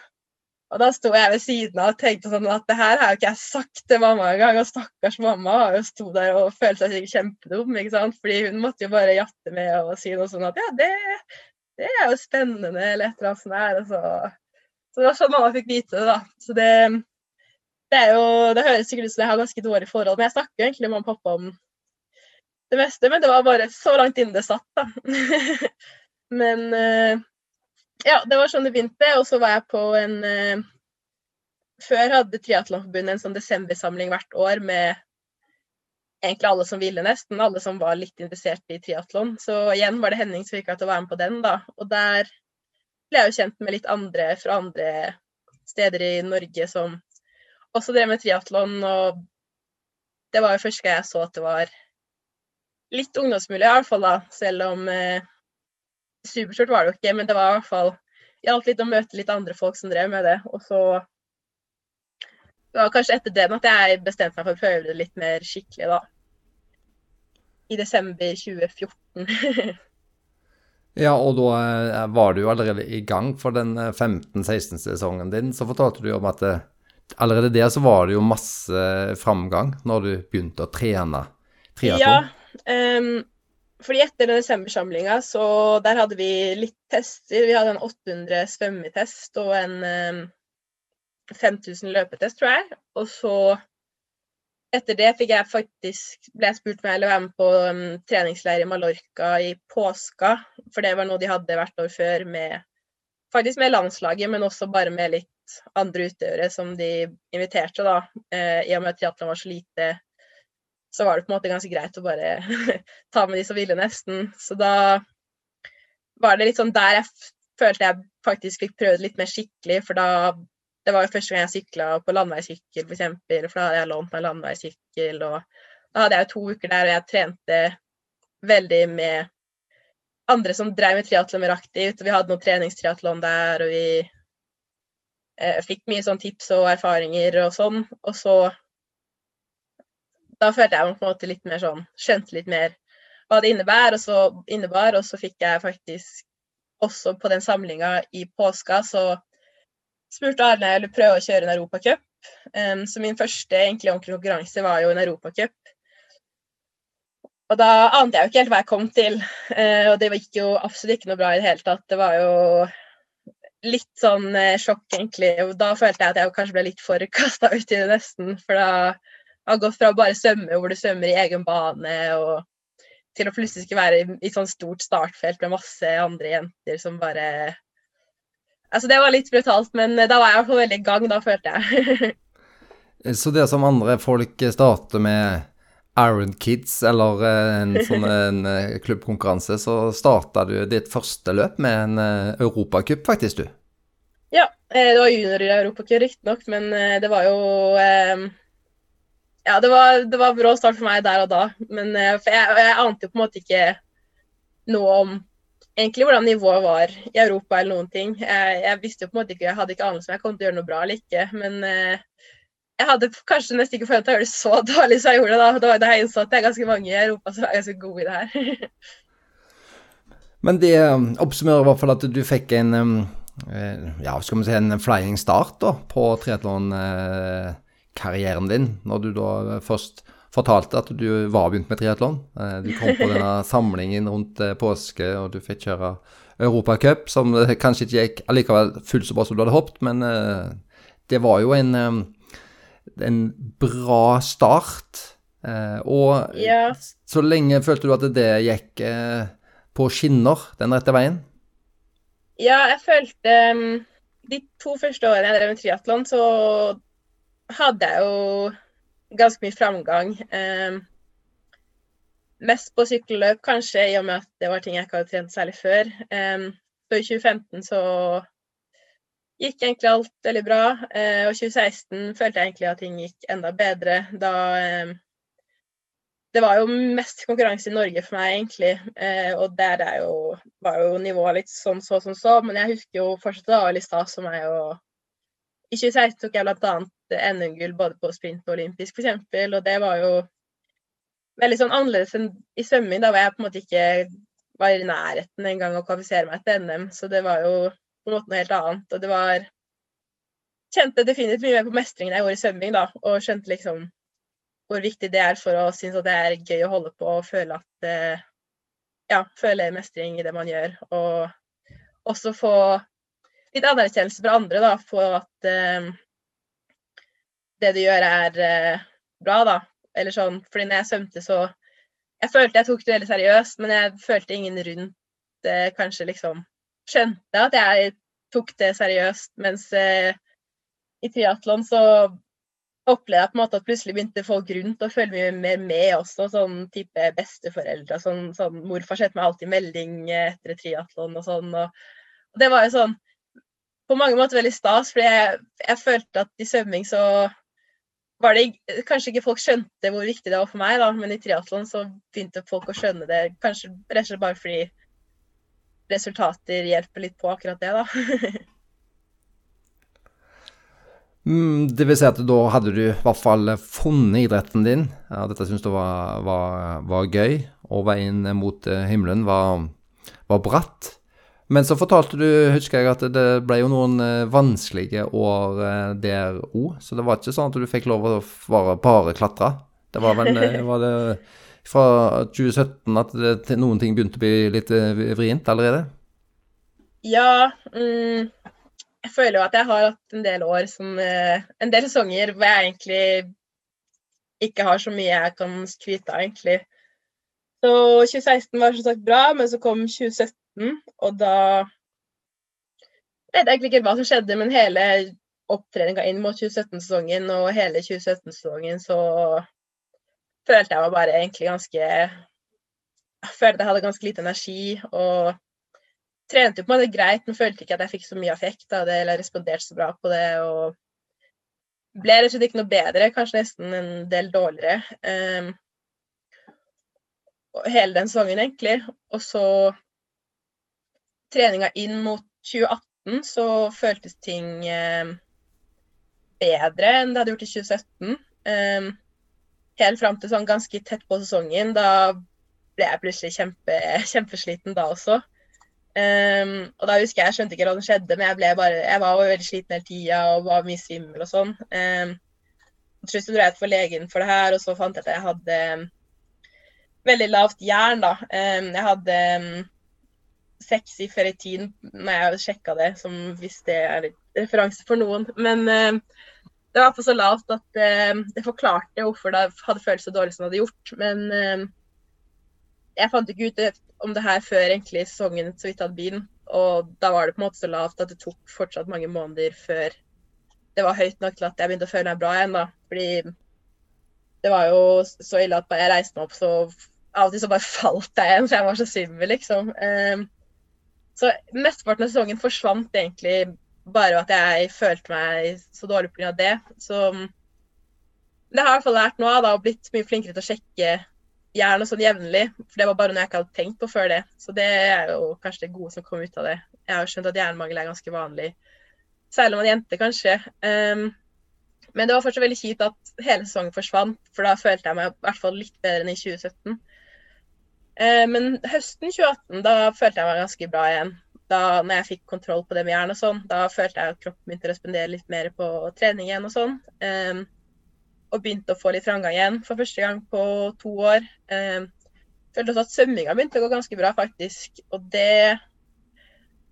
Og da sto jeg ved siden av og tenkte sånn at det her har jo ikke jeg sagt til mamma engang. Og stakkars mamma har jo sto der og følte seg sikkert kjempedum, ikke sant. Fordi hun måtte jo bare jatte med og si noe sånn at ja, det, det er jo spennende, eller et eller annet sånt der. Så, så det var sånn mamma fikk vite det, da. Så det, det er jo Det høres sikkert ut som jeg har ganske dårlig forhold, men jeg snakker jo egentlig med mamma og pappa om det meste, men det var bare så langt inne det satt, da. men uh, ja, det var sånn det begynte. Og så var jeg på en uh, Før hadde Triatlonforbundet en sånn desembersamling hvert år med egentlig alle som ville, nesten. Alle som var litt interessert i triatlon. Så igjen var det Henning som fikk meg til å være med på den, da. Og der ble jeg jo kjent med litt andre fra andre steder i Norge som også drev med triatlon. Og det var jo første gang jeg så at det var litt ungdomsmiljø, i hvert fall da. Selv om eh, superstort var det jo ikke, men det var i hvert fall gjaldt litt å møte litt andre folk som drev med det. Og så Det var kanskje etter den at jeg bestemte meg for å prøve det litt mer skikkelig, da. I desember 2014. ja, og da eh, var du jo allerede i gang for den 15-16-sesongen eh, din. Så fortalte du om at eh, allerede der så var det jo masse framgang når du begynte å trene triatlon. Ja, Um, fordi etter den desembersamlinga, så der hadde vi litt tester. Vi hadde en 800 svømmetest og en um, 5000 løpetest, tror jeg. Og så etter det fikk jeg faktisk, ble jeg spurt om jeg ville være med på um, treningsleir i Mallorca i påska. For det var noe de hadde hvert år før med faktisk med landslaget, men også bare med litt andre utøvere som de inviterte, da. Eh, I og med at triatlon var så lite så var det på en måte ganske greit å bare ta med de som ville, nesten. Så da var det litt sånn der jeg følte jeg faktisk fikk prøvd litt mer skikkelig, for da Det var jo første gang jeg sykla på landeveissykkel, f.eks., for, for da hadde jeg lånt meg landeveissykkel, og da hadde jeg jo to uker der og jeg trente veldig med andre som drev med triatlon mer aktivt. Vi hadde noe treningstriatlon der, og vi eh, fikk mye sånn tips og erfaringer og sånn. Og så da følte jeg meg på en måte litt mer sånn Skjønte litt mer hva det innebærer, og så, innebar, og så fikk jeg faktisk også på den samlinga i påska, så spurte Arne om jeg ville prøve å kjøre en europacup. Um, så min første egentlig ordentlige konkurranse var jo en europacup. Og da ante jeg jo ikke helt hva jeg kom til. uh, og det gikk jo absolutt ikke noe bra i det hele tatt. Det var jo litt sånn uh, sjokk, egentlig. Og da følte jeg at jeg kanskje ble litt for kasta i det, nesten. For da har gått fra å bare svømme hvor du svømmer i egen bane, og til å plutselig skulle være i, i sånn stort startfelt med masse andre jenter som bare Altså, det var litt brutalt, men da var jeg i hvert fall veldig i gang, da følte jeg. Så det som andre folk starter med Iron Kids eller eh, en sånn en eh, klubbkonkurranse, så starta du ditt første løp med en eh, europacup, faktisk, du? Ja, det var junior-europacup riktignok, men det var jo ja, det var, det var brå start for meg der og da. Men jeg, jeg, ante jo på en måte ikke noe om egentlig hvordan nivået var i Europa eller noen ting. Jeg, jeg visste jo på en måte ikke, jeg hadde ikke anelse om jeg kom til å gjøre noe bra eller ikke. Men eh, jeg hadde kanskje nesten ikke forventa å gjøre det så dårlig som jeg gjorde da. Da, det jeg innså at det er ganske mange i Europa som er ganske gode i det her. men det um, oppsummerer i hvert fall at du fikk en eh, ja, skal vi si en flying start da, på triatlon. Eh, karrieren din, når du da først fortalte at du var begynt med triatlon. Eh, du kom på denne samlingen rundt eh, påske, og du fikk kjøre Europacup, som kanskje ikke gikk allikevel fullt så bra som du hadde håpet, men eh, det var jo en, en bra start. Og ja. så lenge følte du at det gikk på skinner den rette veien? Ja, jeg følte mm, De to første årene jeg drev med triatlon, så hadde jeg jo ganske mye framgang. Eh, mest på sykkelløp, kanskje, i og med at det var ting jeg ikke hadde trent særlig før. Eh, så i 2015 så gikk egentlig alt veldig bra. Eh, og i 2016 følte jeg egentlig at ting gikk enda bedre. Da eh, Det var jo mest konkurranse i Norge for meg, egentlig. Eh, og der jo, var jo nivået litt sånn så som så, men jeg husker jo fortsatt det var litt stas for meg å I 2016 tok jeg blant annet NM-gull både på sprint og olympisk, f.eks. Og det var jo veldig sånn annerledes enn i svømming. Da var jeg på en måte ikke var i nærheten engang å kvalifisere meg til NM, så det var jo på en måte noe helt annet. Og det var Kjente definitivt mye mer på mestringen jeg gjorde i svømming, da, og skjønte liksom hvor viktig det er for å synes at det er gøy å holde på og føle at eh, Ja, føle mestring i det man gjør. Og også få litt anerkjennelse fra andre da, for at uh, det du gjør, er uh, bra, da. Eller sånn, fordi når jeg svømte, så Jeg følte jeg tok det veldig seriøst, men jeg følte ingen rundt uh, kanskje liksom skjønte at jeg tok det seriøst. Mens i triatlon så opplevde jeg på en måte at plutselig begynte folk rundt å følge mye mer med også, sånn type besteforeldre. Sånn, sånn Morfar sendte meg alltid melding etter triatlon og sånn. Og, og, det var jo sånn på mange måter veldig stas, fordi jeg, jeg følte at i svømming så var det kanskje ikke folk skjønte hvor viktig det var for meg, da, men i triatlon så begynte folk å skjønne det. Kanskje rett og slett bare fordi resultater hjelper litt på akkurat det, da. mm, det vil si at da hadde du i hvert fall funnet idretten din. Ja, dette syntes du var, var, var, gøy, og veien mot eh, himmelen var, var bratt. Men så fortalte du, husker jeg, at det ble jo noen eh, vanskelige år eh, der òg. Så det var ikke sånn at du fikk lov å bare, bare klatre. Det var vel eh, var det fra 2017 at det, noen ting begynte å bli litt vrient allerede? Ja. Mm, jeg føler jo at jeg har hatt en del år som En del sesonger hvor jeg egentlig ikke har så mye jeg kan skryte av, egentlig. Så 2016 var som sagt bra, men så kom 2017 og da vet jeg egentlig ikke hva som skjedde, men hele opptreninga inn mot 2017-sesongen og hele 2017-sesongen så følte jeg meg bare egentlig ganske Jeg følte jeg hadde ganske lite energi og trente på en måte greit, men følte ikke at jeg fikk så mye affekt av det eller responderte så bra på det. og ble rett og slett ikke noe bedre, kanskje nesten en del dårligere. Um, hele den sesongen, egentlig. Og så treninga inn mot 2018 så føltes ting eh, bedre enn det hadde gjort i 2017. Eh, helt fram til sånn ganske tett på sesongen. Da ble jeg plutselig kjempe, kjempesliten da også. Um, og da husker jeg jeg skjønte ikke hva som skjedde, men jeg, bare, jeg var veldig sliten hele tida og var mye svimmel og sånn. Um, til slutt dro jeg til legen for det her, og så fant jeg at jeg hadde veldig lavt jern, da. Um, jeg hadde um, seks i ferritin når jeg sjekka det, som hvis det er referanse for noen. Men uh, det var på så lavt at uh, det forklarte hvorfor det hadde føltes så dårlig som det hadde gjort. Men uh, jeg fant ikke ut om det her før egentlig sesongen så vidt hadde begynt. Og da var det på en måte så lavt at det tok fortsatt mange måneder før det var høyt nok til at jeg begynte å føle meg bra igjen. da. Fordi det var jo så ille at jeg reiste meg opp, så av og til så bare falt jeg igjen, for jeg var så svimmel, liksom. Um, så mesteparten av sesongen forsvant egentlig bare at jeg følte meg så dårlig pga. det. Så det har jeg i hvert fall lært nå, da, og blitt mye flinkere til å sjekke jern og sånn jevnlig. For det var bare noe jeg ikke hadde tenkt på før det. Så det er jo kanskje det gode som kom ut av det. Jeg har skjønt at jernmangel er ganske vanlig, særlig om er jente, kanskje. Um, men det var fortsatt veldig kjipt at hele sesongen forsvant, for da følte jeg meg i hvert fall litt bedre enn i 2017. Uh, men høsten 2018, da følte jeg meg ganske bra igjen. Da når jeg fikk kontroll på det med jern og sånn, da følte jeg at kroppen begynte å respondere litt mer på trening igjen og sånn. Um, og begynte å få litt framgang igjen for første gang på to år. Eh, følte også at svømminga begynte å gå ganske bra, faktisk. Og det,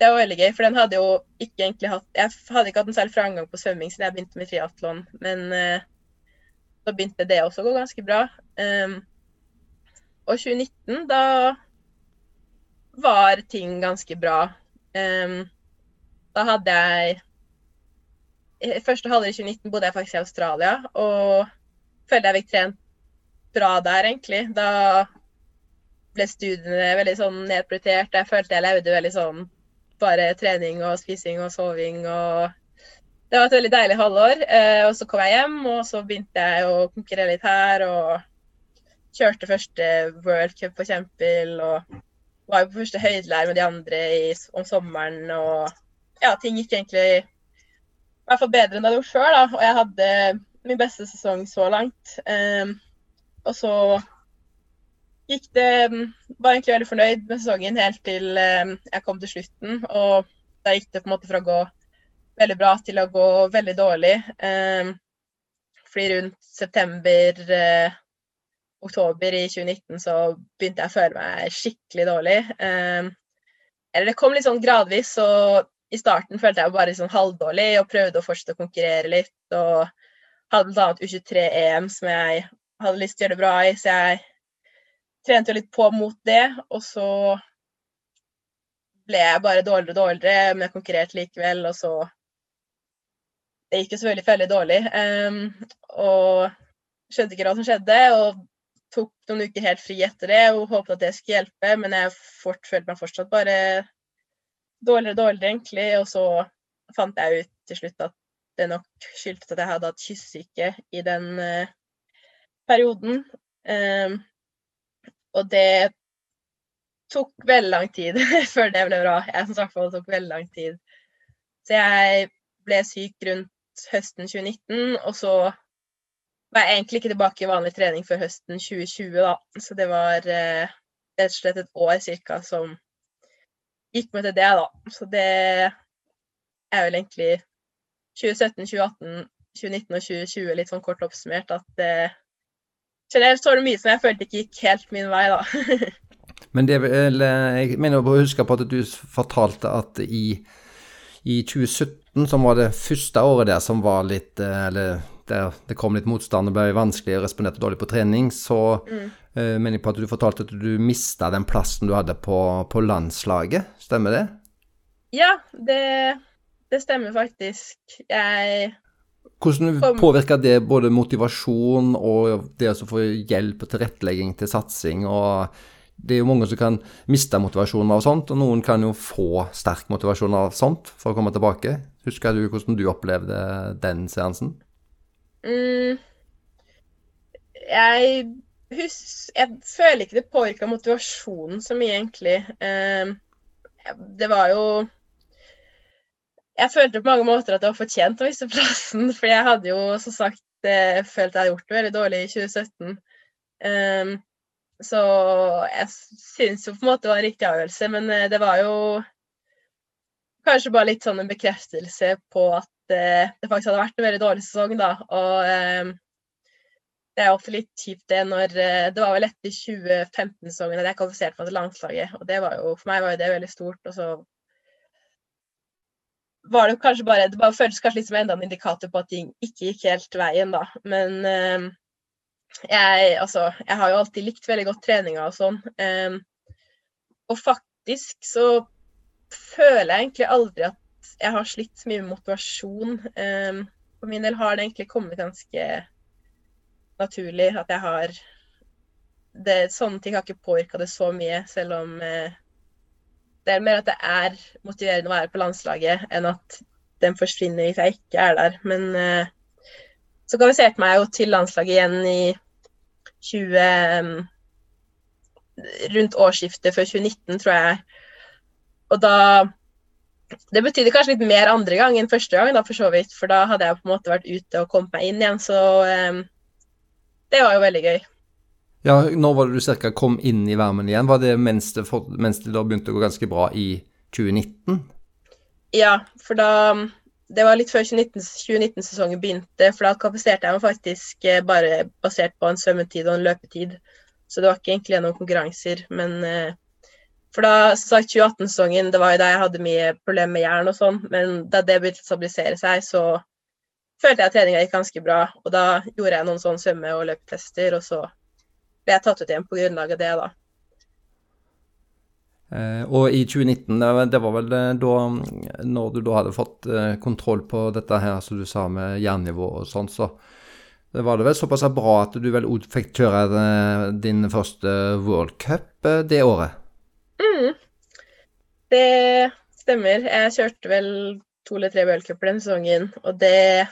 det var veldig gøy, for den hadde jo ikke egentlig hatt Jeg hadde ikke hatt en særlig framgang på svømming siden jeg begynte med triatlon, men uh, så begynte det også å gå ganske bra. Um, og 2019, da var ting ganske bra. Um, da hadde jeg i første halvår i 2019 bodde jeg faktisk i Australia og følte jeg fikk trent bra der, egentlig. Da ble studiene veldig sånn nedprioritert. Jeg følte jeg levde veldig sånn bare trening og spising og soving og Det var et veldig deilig halvår. Uh, og så kom jeg hjem, og så begynte jeg å konkurrere litt her og kjørte første World Cup for Kjempel og var på første høydelære med de andre i, om sommeren og ja, ting gikk egentlig i hvert fall bedre enn jeg hadde gjort før. Og jeg hadde min beste sesong så langt. Um, og så gikk det Var egentlig veldig fornøyd med sesongen helt til um, jeg kom til slutten. Og da gikk det på en måte fra å gå veldig bra til å gå veldig dårlig. Um, fordi rundt september uh, oktober i 2019 så begynte jeg å føle meg skikkelig dårlig. Um, eller det kom litt sånn gradvis, så i starten følte jeg bare sånn halvdårlig og prøvde å fortsette å konkurrere litt. Og hadde bl.a. U23-EM som jeg hadde lyst til å gjøre det bra i, så jeg trente jo litt på mot det. Og så ble jeg bare dårligere og dårligere, men jeg konkurrerte likevel, og så Det gikk jo selvfølgelig veldig dårlig. Um, og skjønte ikke hva som skjedde, og tok noen uker helt fri etter det og håpet at det skulle hjelpe, men jeg følte meg fortsatt bare dårligere og dårligere, egentlig. Og så fant jeg ut til slutt at det nok skyldtes at jeg hadde hatt kyssesyke i den uh, perioden. Um, og det tok veldig lang tid før det ble bra. Jeg som sagt det tok veldig lang tid. Så jeg ble syk rundt høsten 2019, og så var jeg egentlig ikke tilbake i vanlig trening før høsten 2020, da. Så det var uh, rett og slett et år cirka som gikk med til det, da. Så det er vel egentlig 2017, 2018, 2019 og 2020 litt sånn kort oppsummert at eh, generelt så var det mye som jeg følte ikke gikk helt min vei, da. Men det vel, jeg mener å huske på at du fortalte at i, i 2017, som var det første året der som var litt eh, Eller der det kom litt motstand og ble vanskelig og responderte dårlig på trening, så mm. uh, mener jeg på at du fortalte at du mista den plassen du hadde på, på landslaget. Stemmer det? Ja, det, det stemmer faktisk. Jeg Hvordan påvirker det både motivasjon og det å få hjelp og tilrettelegging til satsing? og det er jo mange som kan miste motivasjonen av sånt, og noen kan jo få sterk motivasjon av sånt for å komme tilbake. Husker du hvordan du opplevde den seansen? Mm, jeg, jeg føler ikke det påvirka motivasjonen så mye, egentlig. Eh, det var jo Jeg følte på mange måter at jeg var fortjent å miste plassen, for jeg hadde jo som sagt uh, følt jeg hadde gjort det veldig dårlig i 2017. Eh, så jeg syns jo på en måte det var en riktig avgjørelse, men uh, det var jo kanskje bare litt sånn en bekreftelse på at det, det faktisk hadde vært en veldig dårlig sesong, da. Og eh, det er ofte litt kjipt det når eh, Det var vel etter 2015-sesongen at jeg kvalifiserte meg til landslaget. Og det var jo, for meg var jo det veldig stort. Og så var det kanskje bare Det bare føltes kanskje litt som enda en indikator på at ting ikke gikk helt veien, da. Men eh, jeg altså Jeg har jo alltid likt veldig godt treninga og sånn. Eh, og faktisk så føler jeg egentlig aldri at jeg har slitt så mye med motivasjon. Eh, for min del har det egentlig kommet ganske naturlig at jeg har det, Sånne ting har ikke påvirka det så mye, selv om eh, det er mer at det er motiverende å være på landslaget enn at den forsvinner hvis jeg ikke er der. Men eh, så kvalifiserte meg jo til landslaget igjen i 20 um, Rundt årsskiftet før 2019, tror jeg. Og da Det betydde kanskje litt mer andre gang enn første gang, da, for så vidt. For da hadde jeg på en måte vært ute og kommet meg inn igjen. Så um, det var jo veldig gøy. Ja, Når var det du cirka kom inn i varmen igjen? Var det mens det, for, mens det da begynte å gå ganske bra i 2019? Ja, for da Det var litt før 2019-sesongen 2019 begynte, for da kvalifiserte jeg meg faktisk eh, bare basert på en svømmetid og en løpetid. Så det var ikke egentlig noen konkurranser, men eh, For da, sagt, 2018-sesongen, det var jo da jeg hadde mye problemer med jern og sånn, men da det begynte å stabilisere seg, så følte jeg at treninga gikk ganske bra. Og da gjorde jeg noen sånne svømme- og løpetester, og så ble jeg tatt ut igjen på grunnlag av det, da. Eh, og i 2019, det var vel eh, da når du da hadde fått eh, kontroll på dette her, som du sa med jernnivå og sånn, så det var det vel såpass bra at du vel fikk kjøre din første World Cup det året? Mm. Det stemmer. Jeg kjørte vel to eller tre World Cuper den sesongen, og det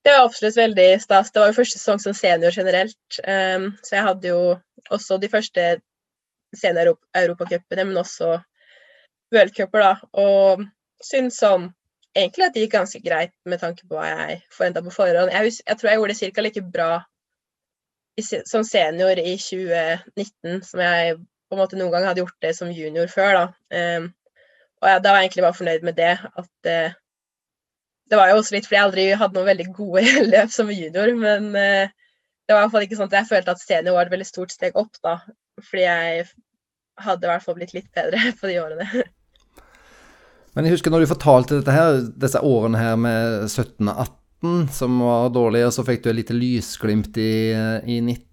det var absolutt veldig stas. Det var jo første sesong som senior generelt. Um, så jeg hadde jo også de første senior-europacupene, men også worldcuper, da. Og syns sånn egentlig at det gikk ganske greit med tanke på hva jeg forventa på forhånd. Jeg, jeg, tror jeg gjorde det ca. like bra i, som senior i 2019 som jeg på en måte noen gang hadde gjort det som junior før. da. Um, og jeg, da var jeg egentlig bare fornøyd med det. At uh, det var jo også litt fordi jeg aldri hadde noen veldig gode løp som junior, men uh, det var i hvert fall ikke sånn at jeg følte at senior var et veldig stort steg opp, da. Fordi jeg hadde i hvert fall blitt litt bedre på de årene. Men jeg husker når du fortalte dette her, disse årene her med 17 og 18 som var dårlige, og så fikk du et lite lysglimt i, i 19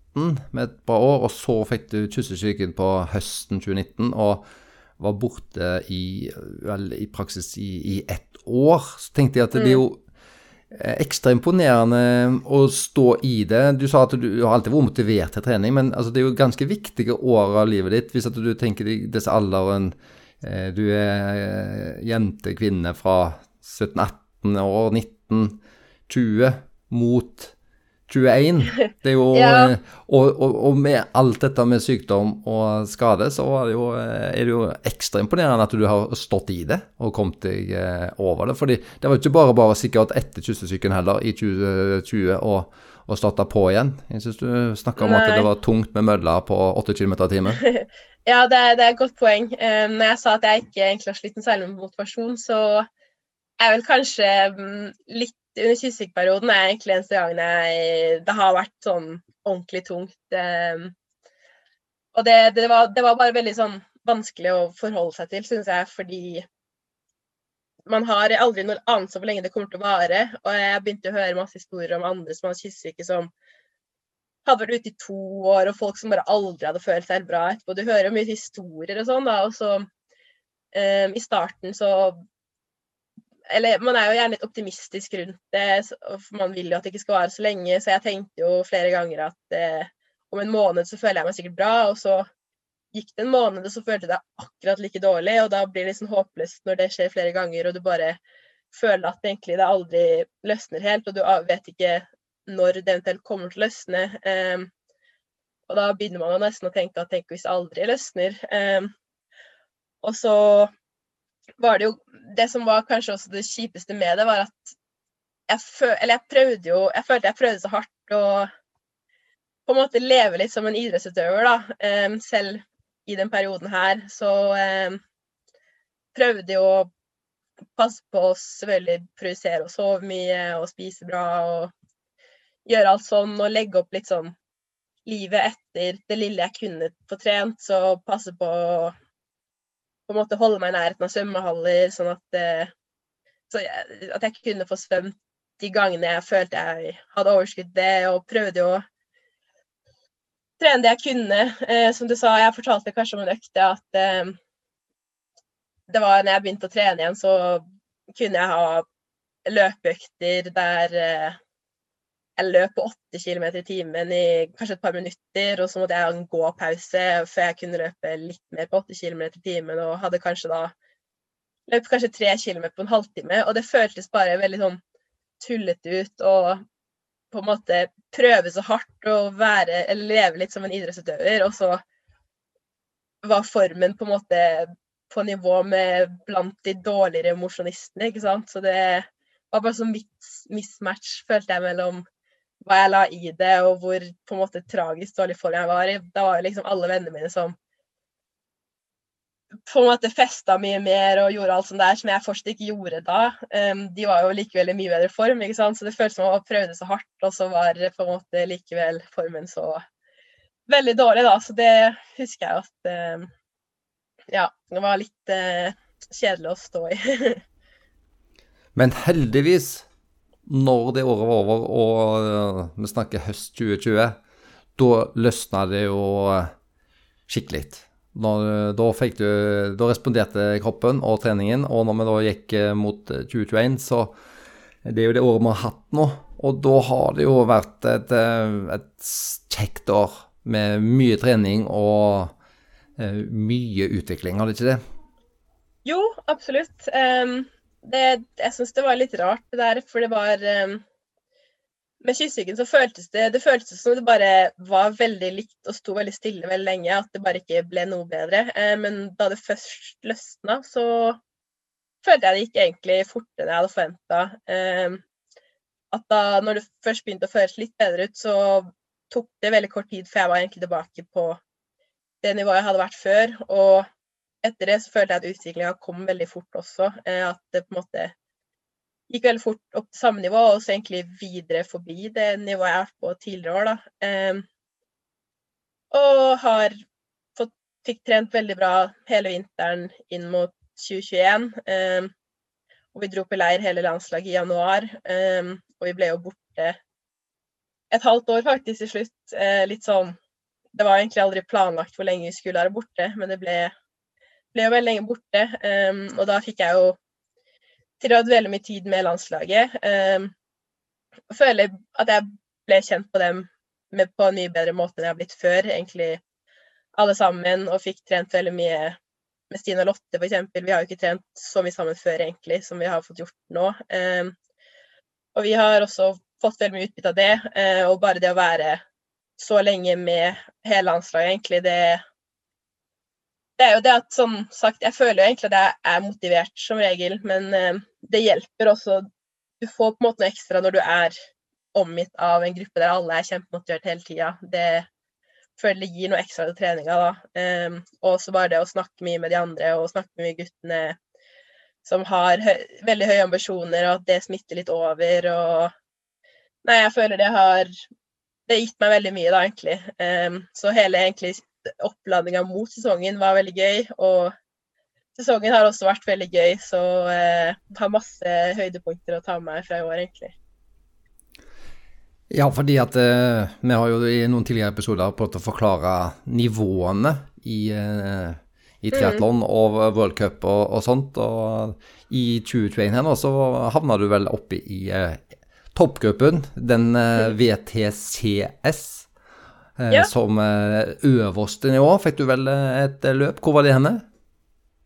med et bra år, og så fikk du kyssesyken på høsten 2019. og var borte i, vel, i praksis i, i ett år. Så tenkte jeg at det blir jo eh, ekstra imponerende å stå i det. Du sa at du har alltid vært motivert til trening, men altså, det er jo ganske viktige år av livet ditt. Hvis at du tenker deg disse alderen eh, Du er eh, jente, kvinne fra 17-18 år, 19-20 mot 21. Det er jo, ja. og, og, og, med alt dette med sykdom og skade, så er det, jo, er det jo ekstra imponerende at du har stått i det og kommet deg eh, over det. fordi det var jo ikke bare bare sikkert etter kyssesyken heller i 2020 og, og starta på igjen. Jeg syns du snakka om Nei. at det var tungt med mølla på 8 km i timen. ja, det er, det er, et godt poeng. Um, når jeg sa at jeg ikke egentlig har slitt noe særlig med motivasjon, så er vel kanskje um, litt under kyssesykeperioden er egentlig eneste gangen jeg Det har vært sånn ordentlig tungt. Eh, og det, det, var, det, var, bare veldig sånn vanskelig å forholde seg til, syns jeg, fordi man har aldri noe anelse om hvor lenge det kommer til å vare. Og jeg begynte å høre masse historier om andre som hadde kyssesyke som hadde vært ute i to år, og folk som bare aldri hadde følt seg bra etterpå. Du hører jo mye historier og sånn, da. Og så um, i starten så eller man er jo gjerne litt optimistisk rundt det, for man vil jo at det ikke skal vare så lenge. Så jeg tenkte jo flere ganger at eh, om en måned så føler jeg meg sikkert bra, og så gikk det en måned, og så følte jeg det akkurat like dårlig. Og da blir det liksom håpløst når det skjer flere ganger, og du bare føler at egentlig det aldri løsner helt, og du vet ikke når det eventuelt kommer til å løsne. Um, og da begynner man jo nesten å tenke at tenk hvis det aldri løsner. Um, og så var det jo Det som var kanskje også det kjipeste med det, var at jeg, føl, jeg prøvde jo Jeg følte jeg prøvde så hardt å på en måte leve litt som en idrettsutøver, da. Um, selv i den perioden her. Så um, prøvde jo å passe på å selvfølgelig produsere og sove mye og spise bra og gjøre alt sånn og legge opp litt sånn livet etter det lille jeg kunne få trent, så passe på å på en måte holde meg i nærheten av svømmehaller, sånn at, eh, så jeg, at jeg kunne få svømt de gangene jeg følte jeg hadde overskudd det, og prøvde jo å trene det jeg kunne. Eh, som du sa, jeg fortalte kanskje om en økt at eh, det var når jeg begynte å trene igjen, så kunne jeg ha løpeøkter der eh, jeg løp på 8 km i timen i kanskje et par minutter, og så måtte jeg ha en gåpause før jeg kunne løpe litt mer på 80 km i timen, og hadde kanskje da løpt kanskje tre km på en halvtime. Og det føltes bare veldig sånn tullete ut og på en måte prøve så hardt å være, eller leve litt som en idrettsutøver, og så var formen på en måte på nivå med blant de dårligere mosjonistene, ikke sant. Så det var bare sånn mismatch, følte jeg, mellom hva jeg la i det, og hvor på en måte tragisk dårlig form jeg var i. Da var jo liksom alle vennene mine som på en måte festa mye mer og gjorde alt sånt der som jeg fortsatt ikke gjorde da. Um, de var jo likevel i mye bedre form, ikke sant? så det føltes som om jeg prøvde så hardt, og så var på en måte likevel formen så veldig dårlig, da. Så det husker jeg at um, Ja, det var litt uh, kjedelig å stå i. Men heldigvis når det året var over og uh, vi snakker høst 2020, da løsna det jo uh, skikkelig. Da, fikk du, da responderte kroppen og treningen, og når vi da gikk mot 2021, så det er jo det året vi har hatt nå. Og da har det jo vært et, et kjekt år med mye trening og mye utvikling, har det ikke det? Jo, absolutt. Um det, jeg syns det var litt rart det der, for det var um, Med kyssyken så føltes det det føltes som det bare var veldig likt og sto veldig stille veldig lenge, at det bare ikke ble noe bedre. Uh, men da det først løsna, så følte jeg det gikk egentlig fortere enn jeg hadde forventa. Uh, at da når det først begynte å føles litt bedre ut, så tok det veldig kort tid før jeg var egentlig tilbake på det nivået jeg hadde vært før. og etter det så følte jeg at utviklinga kom veldig fort også. Eh, at det på en måte gikk veldig fort opp til samme nivå, og så egentlig videre forbi det nivået jeg har vært på tidligere år. da. Ehm, og har fått, fikk trent veldig bra hele vinteren inn mot 2021. Ehm, og vi dro på leir hele landslaget i januar, ehm, og vi ble jo borte et halvt år faktisk til slutt. Eh, litt sånn Det var egentlig aldri planlagt hvor lenge vi skulle være borte, men det ble ble jo veldig lenge borte, um, og da fikk jeg jo tilrådd veldig mye tid med landslaget. Um, og føler at jeg ble kjent på dem med, på en mye bedre måte enn jeg har blitt før, egentlig alle sammen, og fikk trent veldig mye med Stine og Lotte, f.eks. Vi har jo ikke trent så mye sammen før, egentlig, som vi har fått gjort nå. Um, og vi har også fått veldig mye utbytte av det, uh, og bare det å være så lenge med hele landslaget, egentlig, det det er jo det at som sagt, jeg føler jo egentlig at jeg er motivert som regel, men eh, det hjelper også. Du får på en måte noe ekstra når du er omgitt av en gruppe der alle er kjempemotivert hele tida. Det føler det gir noe ekstra til treninga, da. Eh, og så bare det å snakke mye med de andre og snakke med guttene som har høy, veldig høye ambisjoner, og at det smitter litt over og Nei, jeg føler det har Det har gitt meg veldig mye, da, egentlig. Eh, så hele egentlig oppladninga mot sesongen var veldig gøy. Og sesongen har også vært veldig gøy, så eh, har masse høydepunkter å ta med fra i år, egentlig. Ja, fordi at eh, vi har jo i noen tidligere episoder prøvd å forklare nivåene i, eh, i triatlon mm. og World Cup og, og, sånt. Og i 2021 her nå så havna du vel oppe i eh, toppgruppen, den eh, mm. VTCS. Eh, ja. Som eh, øverste nivå fikk du vel eh, et løp. Hvor var det henne?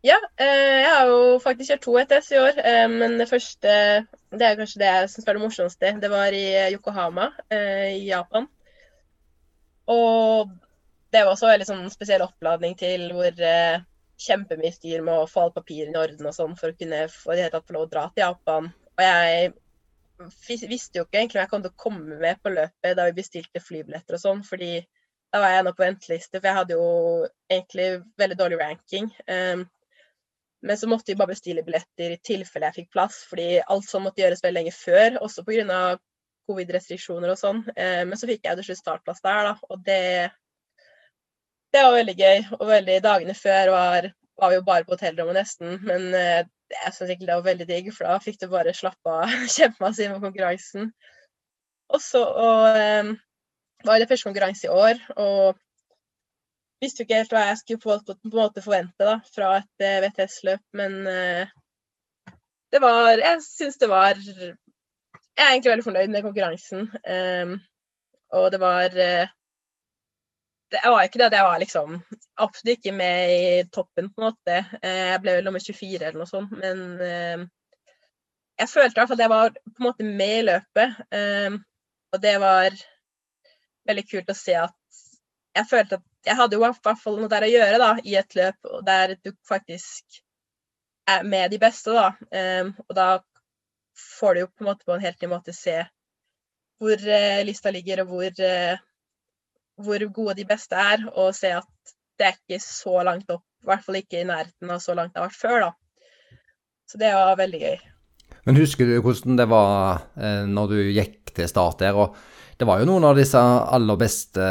Ja, jeg har jo faktisk kjørt to ETS i år. Men det første, det er kanskje det jeg syns var det morsomste, det var i Yokohama i Japan. Og det var også en veldig sånn spesiell oppladning til hvor kjempemye styr med å få alle papirene i orden og sånn for å kunne få, det få lov å dra til Japan. Og jeg visste jo ikke egentlig om jeg kom til å komme med på løpet da vi bestilte flybilletter og sånn, fordi da var jeg nå på venteliste, for jeg hadde jo egentlig veldig dårlig ranking. Um, men så måtte vi bare bestille billetter i tilfelle jeg fikk plass, fordi alt sånn måtte gjøres veldig lenge før. Også pga. covid-restriksjoner og sånn. Um, men så fikk jeg til slutt startplass der, da. Og det, det var veldig gøy. Og veldig dagene før var, var vi jo bare på hotellrommet nesten. Men eh, jeg syns egentlig det var veldig digg, for da fikk du bare slappe av kjempemasse med konkurransen. Og så og, um, var det første konkurranse i år, og visste jo ikke helt hva jeg skulle på, på, på en måte forvente da, fra et uh, eh, VTS-løp, men uh, det var Jeg syns det var Jeg er egentlig veldig fornøyd med konkurransen. Um, og det var uh, det var ikke det at jeg var liksom absolutt ikke med i toppen, på en måte. Jeg ble vel nummer 24 eller noe sånt, men jeg følte i hvert fall at jeg var på en måte med i løpet. Og det var veldig kult å se at jeg følte at jeg hadde jo i hvert fall noe der å gjøre da, i et løp der du faktisk er med de beste. da. Og da får du jo på en måte på en helt ny måte se hvor lista ligger, og hvor, hvor, gode de beste er, og se at det er ikke så langt opp. I hvert fall ikke i nærheten av så langt det har vært før. da. Så det var veldig gøy. Men husker du hvordan det var eh, når du gikk til start der? og det var jo noen av disse aller beste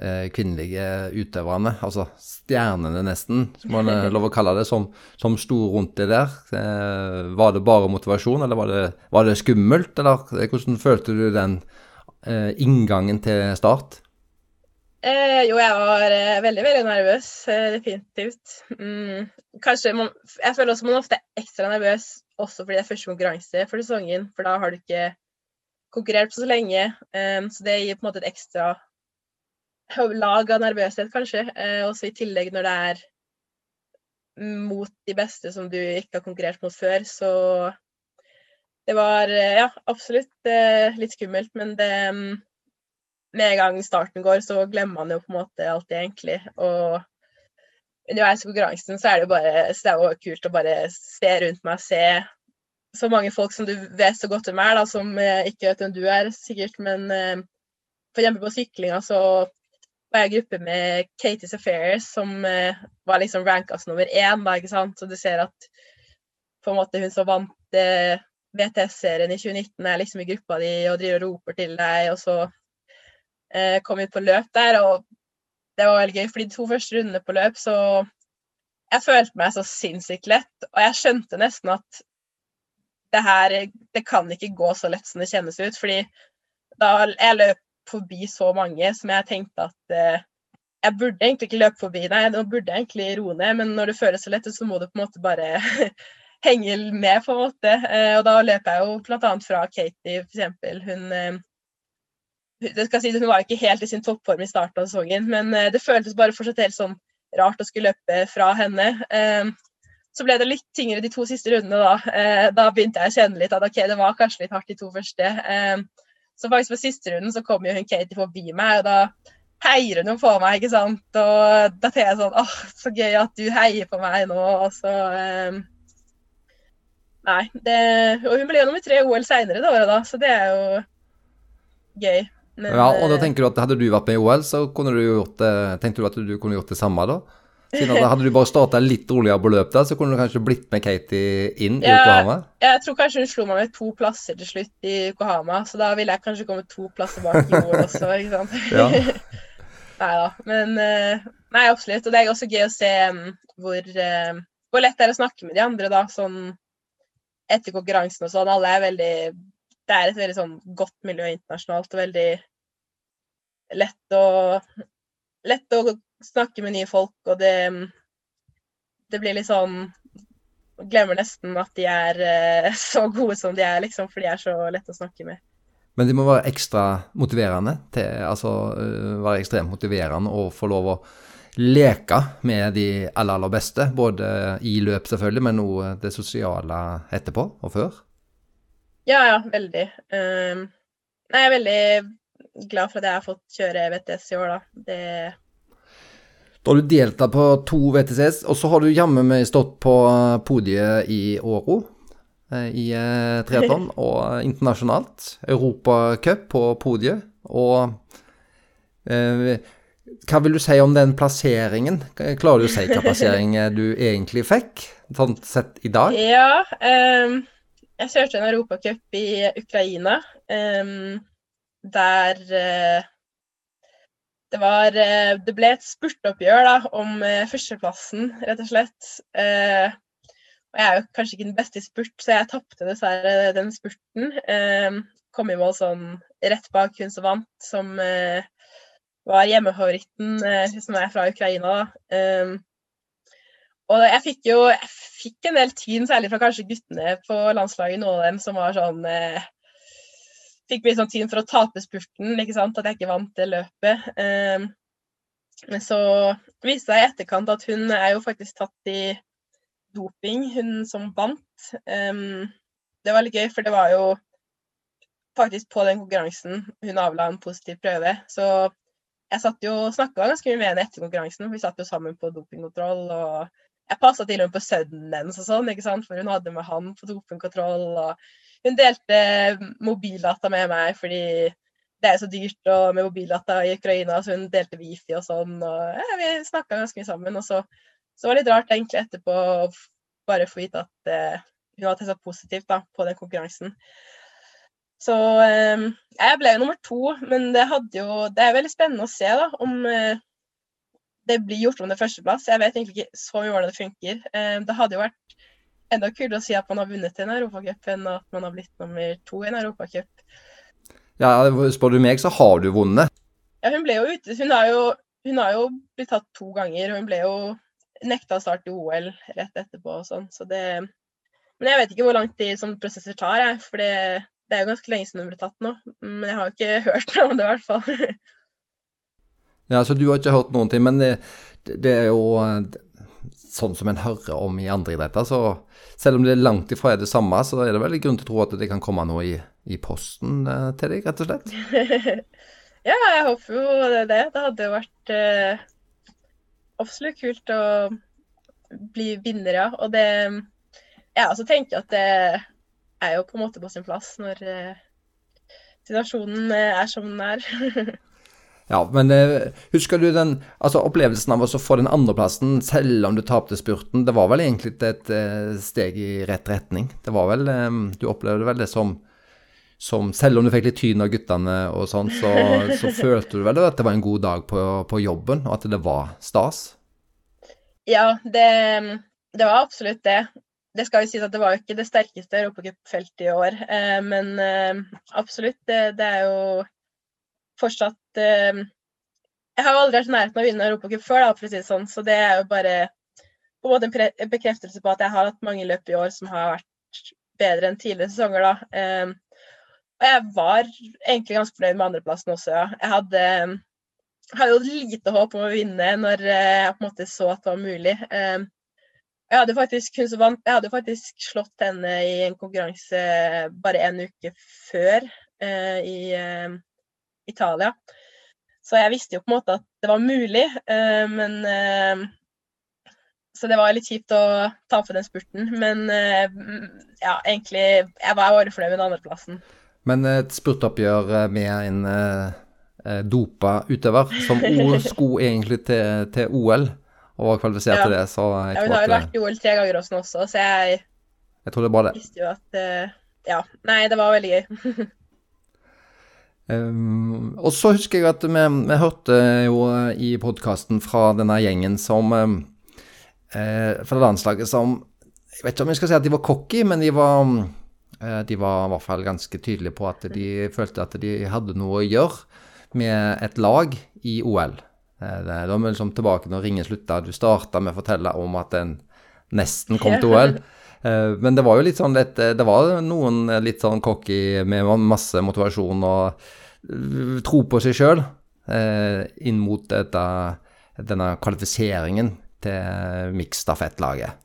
eh, kvinnelige utøverne, altså stjernene nesten, som man er lov å kalle det, som, som sto rundt det der. Eh, var det bare motivasjon, eller var det, var det, skummelt? Eller hvordan følte du den eh, inngangen til start? Eh, jo, jeg var eh, veldig, veldig nervøs. Eh, definitivt. Mm, kanskje man, Jeg føler også man ofte er ekstra nervøs også fordi det er første konkurranse for sesongen, for da har du ikke konkurrert på så lenge. Um, så det gir på en måte et ekstra lag av nervøshet, kanskje. Uh, også i tillegg når det er mot de beste som du ikke har konkurrert mot før. Så det var uh, ja, absolutt litt skummelt, men det um, Med en gang starten går, så glemmer man jo på en måte alt det, egentlig. Og underveis i konkurransen så er det jo bare så det er jo kult å bare se rundt meg, se så mange folk som du vet så godt hvem er, da, som eh, ikke vet hvem du er, sikkert. Men eh, for eksempel på syklinga så var jeg i gruppe med Katie Affairs, som eh, var liksom rankas nummer én, da, ikke sant. Så du ser at på en måte hun som vant VTS-serien i 2019, er liksom i gruppa di og driver og roper til deg, og så kom ut på løp der, og det var veldig gøy. For de to første rundene på løp, så jeg følte meg så sinnssykt lett, og jeg skjønte nesten at det her Det kan ikke gå så lett som det kjennes ut. Fordi da jeg løp forbi så mange som jeg tenkte at eh, jeg burde egentlig ikke løpe forbi, nei, nå burde jeg egentlig roe ned, men når det føles så lett ut, så må du på en måte bare henge med, på en måte. Eh, og da løper jeg jo bl.a. fra Katie, eksempel. Hun eh, det skal si, Hun var ikke helt i sin toppform i starten av sesongen, men eh, det føltes bare fortsatt helt sånn rart å skulle løpe fra henne. Eh, så ble det litt tyngre de to siste rundene, da. Eh, da begynte jeg å kjenne litt at ok, det var kanskje litt hardt de to første. Så faktisk på siste runden så kom jo hun Katie forbi meg, og da heier hun jo på meg, ikke sant. Og da tenker jeg sånn åh, så gøy at du heier på meg nå, og så Nei. Det, og hun ble jo nummer tre i OL seinere det året, da, så det er jo gøy. Men, ja, og da eh, tenker du at hadde du vært med i OL, så kunne du gjort det, tenkte du at du kunne gjort det samme da? Siden Hadde du bare starta litt roligere på løp, da, så kunne du kanskje blitt med Katie inn i ja, Yokohama? Jeg tror kanskje hun slo meg med to plasser til slutt i Yokohama, så da ville jeg kanskje komme to plasser bak i OL også, ikke sant. Ja. nei da. Men eh, Nei, absolutt. Og det er også gøy å se hvor, eh, hvor lett det er å snakke med de andre, da, sånn etter konkurransen og sånn. Alle er veldig Det er et veldig sånn godt miljø internasjonalt og veldig lett å lett å snakke med nye folk, og det, det blir litt sånn Glemmer nesten at de er uh, så gode som de er, liksom, for de er så lette å snakke med. Men de må være ekstra motiverende, til, altså uh, være ekstremt motiverende og få lov å leke med de aller, aller beste. Både i løp, selvfølgelig, men også det sosiale etterpå og før. Ja, ja, veldig. Um, jeg er veldig glad for at jeg har fått kjøre VTS i år, da. Det da har du deltatt på to VTCs, og så har du jammen meg stått på podiet i Åro eh, i eh, triatlon, og internasjonalt. Europacup på podiet. Og eh, hva vil du si om den plasseringen? Klarer du å si hva plassering du egentlig fikk, sånn sett i dag? Ja, um, jeg kjørte en europacup i Ukraina, um, der uh, det var uh, Det ble et spurtoppgjør da, om uh, førsteplassen, rett og slett. og jeg er jo kanskje ikke den beste i spurt, så jeg tapte dessverre den spurten. kom i mål sånn rett bak hun som vant, som var hjemmefavoritten, som er fra Ukraina. da. Og jeg fikk jo jeg fikk en del tyn, særlig fra kanskje guttene på landslaget, noen av dem som var sånn eh, Fikk mye sånn tyn for å tape spurten, ikke sant, at jeg ikke vant det løpet. Eh, men så viste det seg i etterkant at hun er jo faktisk tatt i doping, hun som vant. Eh, det var litt gøy, for det var jo faktisk på den konkurransen hun avla en positiv prøve. Så jeg satt jo og snakka ganske mye med henne etter konkurransen. Vi satt jo sammen på dopingkontroll og jeg passa til og med på sønnen hennes og sånn, ikke sant? for hun hadde med han på dopingkontroll. Og hun delte mobildata med meg fordi det er så dyrt og med mobildata i Ukraina, så hun delte wifi og sånn. og ja, Vi snakka ganske mye sammen. Og så, så var det litt rart egentlig etterpå å bare få vite at eh, hun hadde testa positivt da, på den konkurransen. Så eh, jeg ble jo nummer to, men det, jo, det er veldig spennende å se da, om eh, det blir gjort om til førsteplass. Jeg vet egentlig ikke så mye hvordan det funker. Eh, det hadde jo vært enda kulere å si at man har vunnet en europacup, enn at man har blitt nummer to i en europacup. Ja, spør du meg, så har du vunnet. Ja, hun ble jo ute. Hun har jo, hun har jo blitt tatt to ganger, og hun ble jo nekta å starte OL rett etterpå og sånn, så det Men jeg vet ikke hvor lang tid sånne prosesser tar, jeg, for det, det er jo ganske lenge siden hun ble tatt nå. Men jeg har jo ikke hørt noe om det, i hvert fall. Ja, så Du har ikke hørt noen ting, men det, det er jo eh, sånn som en hører om i andre idretter. Så selv om det er langt ifra er det samme, så er det veldig grunn til å tro at det kan komme noe i, i posten eh, til deg, rett og slett? ja, jeg håper jo det. Det hadde vært eh, absolutt kult å bli vinner, ja. Og det Jeg også tenker at det er jo på en måte på sin plass når eh, situasjonen eh, er som den er. Ja, men eh, husker du den altså opplevelsen av å få den andreplassen selv om du tapte spurten? Det var vel egentlig et eh, steg i rett retning? Det var vel eh, Du opplevde vel det som, som Selv om du fikk litt tyn av guttene og sånn, så, så, følte du vel at det var en god dag på, på jobben, og at det var stas? Ja, det, det var absolutt det. Det skal jo sies at det var jo ikke det sterkeste europacupfeltet i år, eh, men eh, absolutt. Det, det er jo fortsatt eh, Jeg har aldri vært i nærheten av å vinne Europacup før, da, for å si det sånn, så det er jo bare på en måte en bekreftelse på at jeg har hatt mange løp i år som har vært bedre enn tidligere sesonger. da. Eh, og jeg var egentlig ganske fornøyd med andreplassen også, ja. Jeg hadde, hadde jo lite håp om å vinne når jeg på en måte så at det var mulig. Eh, jeg hadde faktisk, hun som vant, jeg hadde faktisk slått henne i en konkurranse bare en uke før eh, i eh, Italia. Så jeg visste jo på en måte at det var mulig, eh, men eh, Så det var litt kjipt å tape den spurten. Men eh, ja, egentlig Jeg var bare fornøyd med andreplassen. Men et spurtoppgjør med en dopa utøver, som skulle egentlig til, til, OL, og var kvalifisert ja. til det, så jeg ja, Hun har jo vært i OL tre ganger også, så jeg, jeg tror det er bra, det. visste jo at Ja. Nei, det var veldig gøy. Um, og så husker jeg at vi, vi hørte jo i podkasten fra denne gjengen som um, eh, Fra landslaget som Jeg vet ikke om jeg skal si at de var cocky, men de var, uh, de var i hvert fall ganske tydelige på at de følte at de hadde noe å gjøre med et lag i OL. Uh, da er vi liksom tilbake når ringen slutta. Du starta med å fortelle om at en nesten kom til OL. Uh, men det var jo litt sånn litt, Det var noen litt sånn cocky med masse motivasjon og tro på seg sjøl eh, inn mot dette, denne kvalifiseringen til miksstafettlaget.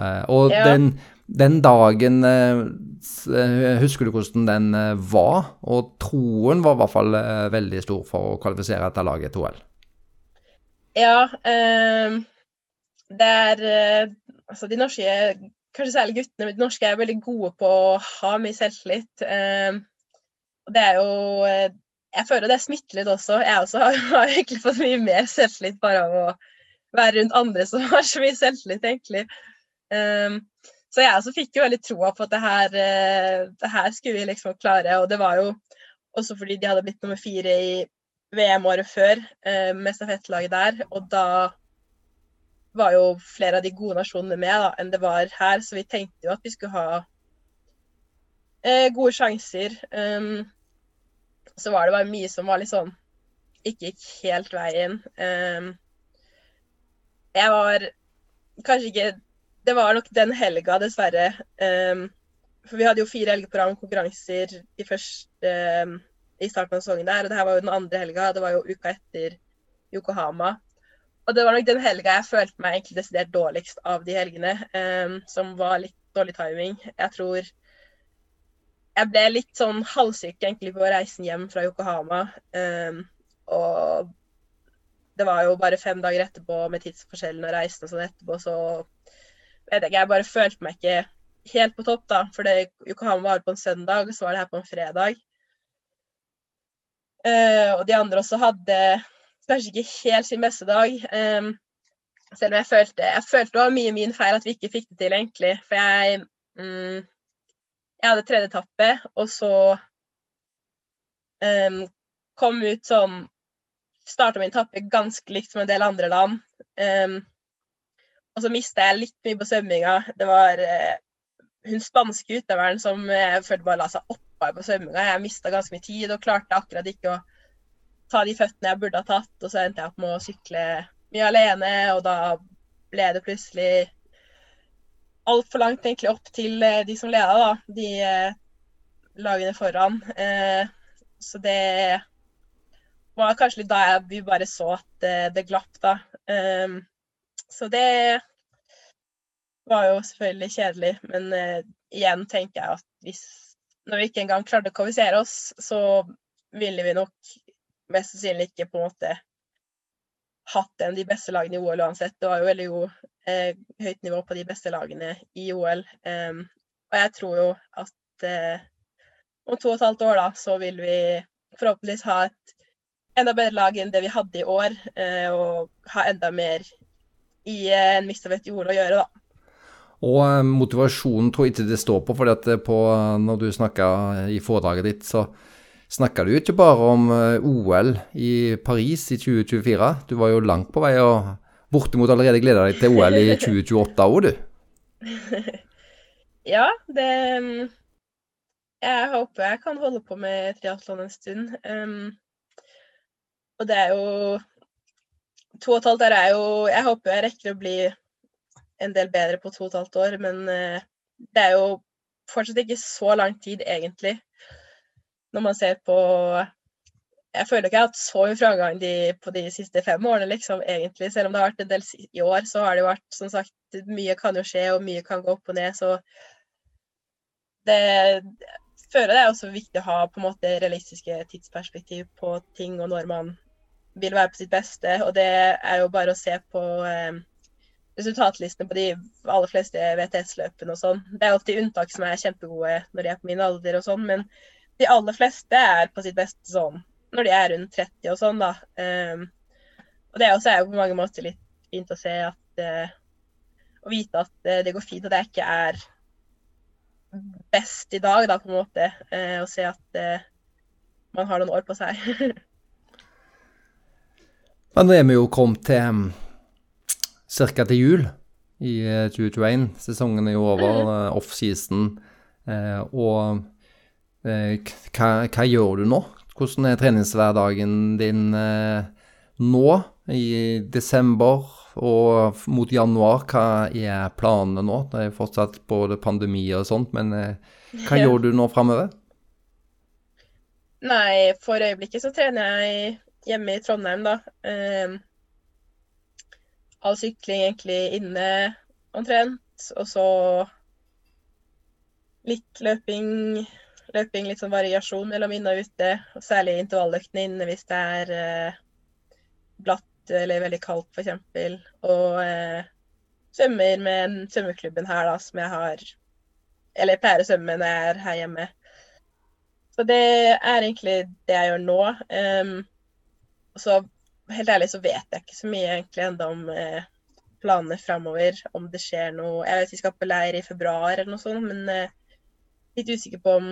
Eh, og ja. den, den, dagen eh, Husker du hvordan den eh, var? Og troen var i hvert fall eh, veldig stor for å kvalifisere dette laget til OL. Ja, Eh, det er eh, Altså, de norske, kanskje særlig guttene, men de norske er veldig gode på å ha mye selvtillit. Uh, og det er jo eh, Jeg føler det smitter litt også. Jeg også har, har egentlig fått mye mer selvtillit bare av å være rundt andre som har så mye selvtillit, egentlig. Um, Så jeg også fikk jo veldig troa på at det her, eh, det her skulle vi liksom klare. Og det var jo også fordi de hadde blitt nummer fire i VM året før eh, med stafettlaget der. Og da var jo flere av de gode nasjonene med da, enn det var her, så vi tenkte jo at vi skulle ha gode sjanser. Um, så var det bare mye som var litt sånn ikke gikk helt veien. Um, jeg var kanskje ikke Det var nok den helga, dessverre. Um, for vi hadde jo fire helgeprogram konkurranser i, første, um, i starten av sesongen der. Og det her var jo den andre helga. Det var jo uka etter Yokohama. Og det var nok den helga jeg følte meg egentlig desidert dårligst av de helgene. Som var litt dårlig timing. Jeg tror jeg ble litt sånn halvsyk egentlig på reisen hjem fra Yokohama. Um, og det var jo bare fem dager etterpå med tidsforskjellen og reisen og sånn etterpå, så vet jeg ikke, jeg bare følte meg ikke helt på topp, da. For det, Yokohama var på en søndag, og så var det her på en fredag. Uh, og de andre også hadde kanskje ikke helt sin beste dag. Um, selv om jeg følte Jeg følte det var mye min feil at vi ikke fikk det til, egentlig. For jeg um, Jeg hadde tredje etappe, og så um, kom ut sånn Starta min etappe ganske likt som en del andre land. og så mista jeg litt mye på svømminga. Det var uh, hun spanske utøveren som jeg følte bare la seg oppå på svømminga. Jeg mista ganske mye tid og klarte akkurat ikke å ta de føttene jeg burde ha tatt. Og så endte jeg opp med å sykle mye alene, og da ble det plutselig altfor langt egentlig opp til eh, de som leda, da. De eh, lagene foran. Eh, så det var kanskje litt da jeg, vi bare så at det, glapp, da. Um, så det var jo selvfølgelig kjedelig, men igjen tenker jeg at hvis når vi ikke engang klarte å kvalifisere oss, så ville vi nok mest sannsynlig ikke på en måte hatt en av de beste lagene i OL uansett. Det var jo veldig god, eh, høyt nivå på de beste lagene i OL. Um, og jeg tror jo at eh, om to og et halvt år da, så vil vi forhåpentligvis ha et enda bedre lag enn det vi hadde i år. Eh, og ha enda mer i eh, en mixed i OL å gjøre, da. Og eh, motivasjonen tror jeg ikke det står på, for eh, når du snakka i foredraget ditt, så snakka du ikke bare om eh, OL i Paris i 2024. Du var jo langt på vei og bortimot allerede gleda deg til OL i 2028 òg, du. ja, det Jeg håper jeg kan holde på med triatlon en stund. Um, og det er jo To og et halvt år er jo Jeg håper jeg rekker å bli en del bedre på to og et halvt år, men uh, det er jo fortsatt ikke så lang tid, egentlig. Når man ser på Jeg føler ikke jeg har hatt så mye framgang på de siste fem årene, liksom, egentlig. Selv om det har vært en del i år, så har det jo vært, som sagt, mye kan jo skje, og mye kan gå opp og ned, så det jeg føler det er også viktig å ha på en måte realistiske tidsperspektiv på ting, og når man vil være på sitt beste. Og det er jo bare å se på eh, resultatlistene på de aller fleste VTS-løpene og sånn. Det er alltid unntak som er kjempegode når de er på min alder og sånn, men de aller fleste er på sitt beste sånn når de er rundt 30 og sånn, da. Um, og det også er jo på mange måter litt fint å se at uh, Å vite at uh, det går fint, og det ikke er best i dag, da, på en måte. Uh, å se at man har noen år på seg. Men nå er vi jo kommet til um ca. til jul i 2021. Eh, Sesongen er jo over, mm. eh, off-season. Eh, og hva, hva, gjør du nå? Hvordan er treningshverdagen din nå i desember og mot januar? Hva er planene nå? Det er fortsatt både pandemi og sånt, men hva ja. gjør du nå framover? Nei, for øyeblikket så trener jeg hjemme i Trondheim, da. Eh, all sykling egentlig inne omtrent. Og så litt løping. Løping, litt sånn variasjon mellom inne og ute. Og særlig intervalløktene inne hvis det er eh, blatt eller veldig kaldt, f.eks. Og eh, svømmer med svømmeklubben her, da, som jeg har Eller pleier å svømme når jeg er her hjemme. Så det er egentlig det jeg gjør nå. Um, så helt ærlig så vet jeg ikke så mye egentlig ennå om eh, planene framover. Om det skjer noe Jeg vet vi skal på leir i februar eller noe sånt, men eh, litt usikker på om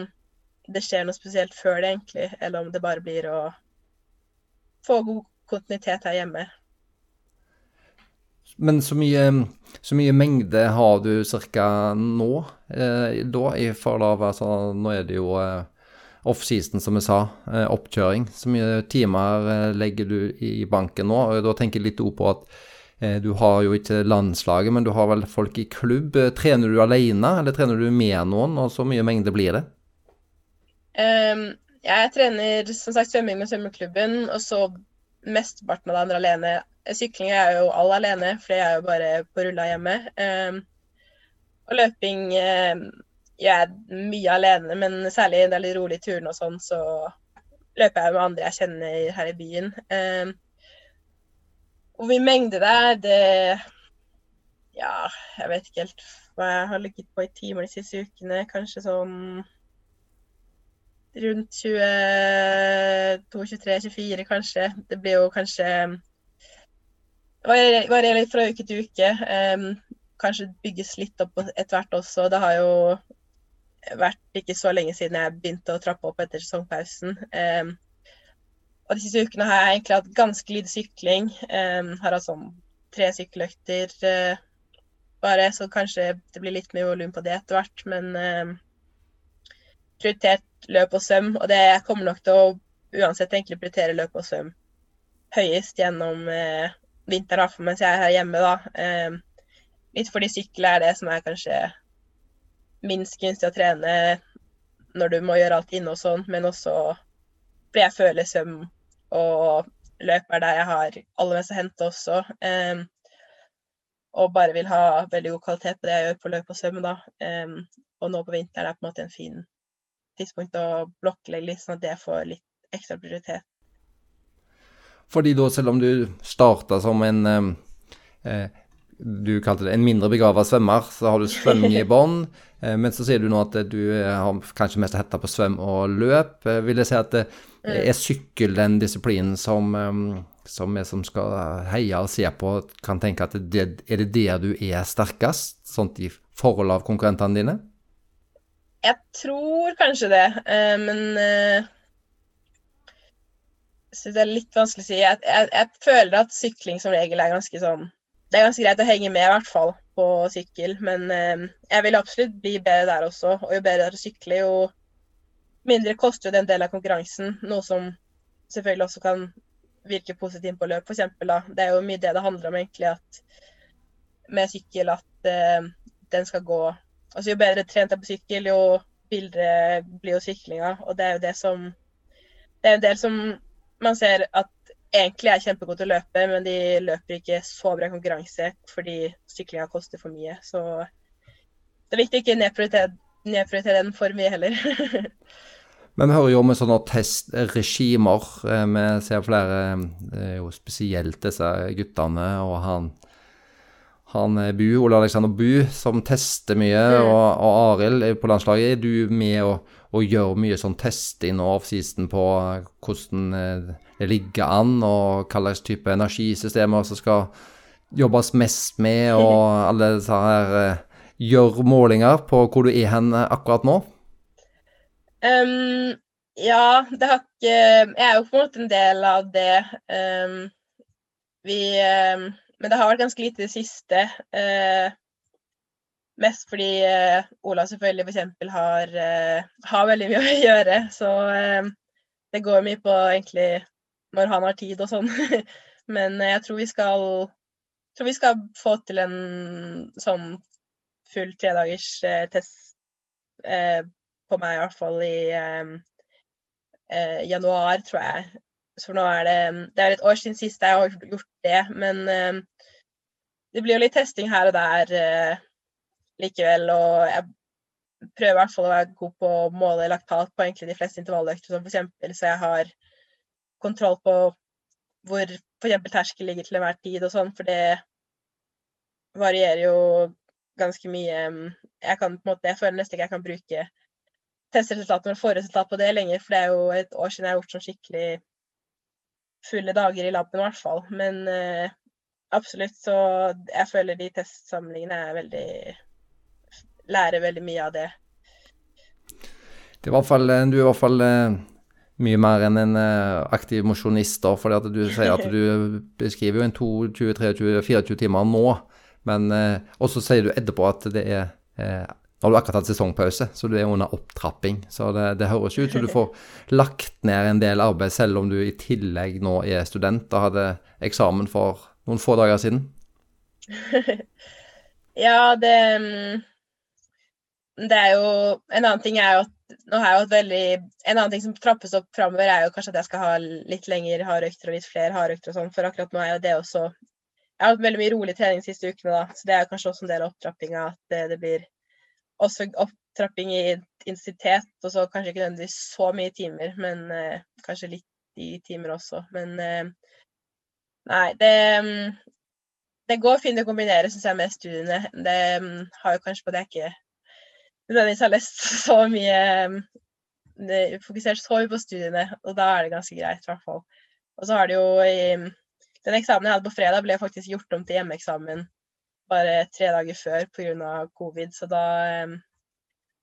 det skjer noe spesielt før det, egentlig. Eller om det bare blir å få god kontinuitet her hjemme. Men så mye, så mye mengde har du ca. nå, eh, da, i forhold altså, Nå er det jo eh, offseason, som jeg sa, eh, oppkjøring. Så mye timer eh, legger du i banken nå? og Da tenker jeg litt på at eh, du har jo ikke landslaget, men du har vel folk i klubb. Trener du alene, eller trener du med noen, og så mye mengde blir det? Um, jeg trener som sagt svømming med svømmeklubben, og så mesteparten av det andre alene. Sykling er jo all alene, for jeg er jo bare på rulla hjemme. Um, og løping um, gjør jeg mye alene, men særlig når det er litt rolig i turene og sånn, så løper jeg med andre jeg kjenner her i byen. Um, hvor mye mengde det er, det Ja, jeg vet ikke helt hva jeg har ligget på i timer de siste ukene. Kanskje sånn rundt 22-23-24, kanskje. Det blir jo kanskje Det varierer litt fra uke til uke. Um, kanskje bygges litt opp etter hvert også. Det har jo vært ikke så lenge siden jeg begynte å trappe opp etter sesongpausen. Um, og de siste ukene har jeg egentlig hatt ganske lite sykling. Um, har hatt sånn tre sykkeløkter uh, bare, så kanskje det blir litt mer volum på det etter hvert. Men um, prioritert løp og svøm, og det kommer nok til å uansett egentlig prioritere løp og svøm høyest gjennom eh, vinteren, mens jeg er her hjemme, da. Eh, litt fordi sykkel er det som er kanskje minst gunstig å trene når du må gjøre alt inne og sånn, men også fordi jeg føler svøm og løp er der jeg har aller mest å hente også. Eh, og bare vil ha veldig god kvalitet på det jeg gjør på løp og svøm, da. Eh, og nå på vinteren er det på en måte en fin tidspunkt å blokklegge litt, sånn at det får litt ekstra prioritet. Fordi da, selv om du starta som en eh, eh, du kalte det en mindre begava svømmer, så har du svømming i bånn. Eh, men så sier du nå at du har kanskje mest hetta på svøm og løp. Eh, vil jeg si at det mm. er sykkel den disiplinen som, som vi som skal heie og se på, kan tenke at det, er det der du er sterkest, sånn i forhold av konkurrentene dine? Jeg tror kanskje det, uh, men uh, jeg syns det er litt vanskelig å si. Jeg, jeg, jeg, føler at sykling som regel er ganske sånn Det er ganske greit å henge med, i hvert fall, på sykkel. Men uh, jeg vil absolutt bli bedre der også. Og jo bedre du sykler, jo mindre koster den delen av konkurransen. Noe som selvfølgelig også kan virke positivt på løp, f.eks. Det er jo mye det det handler om, egentlig. at Med sykkel at den skal gå Altså, jo bedre trent jeg på sykkel, jo villere blir jo syklinga. Og det er jo det som Det er en del som man ser at egentlig er kjempegode til å løpe, men de løper ikke så bra konkurranse fordi syklinga koster for mye. Så det er viktig å ikke nedprioritere den for mye heller. Men vi hører jo om sånne testregimer. Eh, vi ser flere, eh, jo spesielt disse guttene og han han er Bu, Ole Alexander Bu, som tester mye, mm. og, og Arild på landslaget. Er du med og, og gjør mye sånn testing og offseason på hvordan eh, det ligger an, og hva slags type energisystemer som skal jobbes mest med, og alle disse her eh, Gjør målinger på hvor du er hen akkurat nå? Um, ja, det har ikke Jeg er jo på en måte en del av det. Um, vi um men det har vært ganske lite det siste. Eh, mest fordi eh, Ola selvfølgelig f.eks. Har, eh, har veldig mye å gjøre. Så eh, det går mye på egentlig når han har tid og sånn. Men jeg tror vi skal tror vi skal få til en sånn full tredagers eh, test eh, på meg, i hvert fall i januar, tror jeg. For nå er det Det er et år siden sist jeg har gjort det, men uh, det blir jo litt testing her og der uh, likevel. Og jeg prøver i hvert fall å være god på å måle laktat på egentlig de fleste intervalløkter, som f.eks. så jeg har kontroll på hvor f.eks. terskel ligger til enhver tid og sånn, for det varierer jo ganske mye. Jeg kan på en måte, jeg føler nesten ikke jeg kan bruke testresultatene og få resultat på det lenger, for det er jo et år siden jeg har gjort sånn skikkelig fulle dager i laben, i hvert fall. Men uh, absolutt. Så jeg føler de testsamlingene er veldig Lærer veldig mye av det. Det er fall, du er i hvert fall uh, mye mer enn en uh, aktiv mosjonist, for du sier at du beskriver jo en 22, 23, 24 timer nå. Men eh, også sier du etterpå at det er Nå har du akkurat hatt sesongpause, så du er under opptrapping. Så det, det høres ut som du får lagt ned en del arbeid, selv om du i tillegg nå er student og hadde eksamen for noen få dager siden. ja, det mm, Det er jo En annen ting er jo at nå har jeg hatt veldig En annen ting som trappes opp framover, er jo kanskje at jeg skal ha litt lengre hardøkter og litt flere hardøkter og sånn, for akkurat nå er jo det også Jeg har hatt veldig mye rolig trening de siste ukene, da, så det er kanskje også en del av opptrappinga at det, det, blir også opptrapping i intensitet, og så kanskje ikke nødvendigvis så mye timer, men eh, kanskje litt i timer også. Men eh, nei, det det går fint å kombinere, syns jeg, med studiene. Det um, har jo kanskje på det ikke nødvendigvis har lest så mye det, Fokusert så mye på studiene, og da er det ganske greit, i hvert fall. Og så har det jo i Den eksamen jeg hadde på fredag, ble faktisk gjort om til hjemmeeksamen bare tre dager før pga. covid, så da um,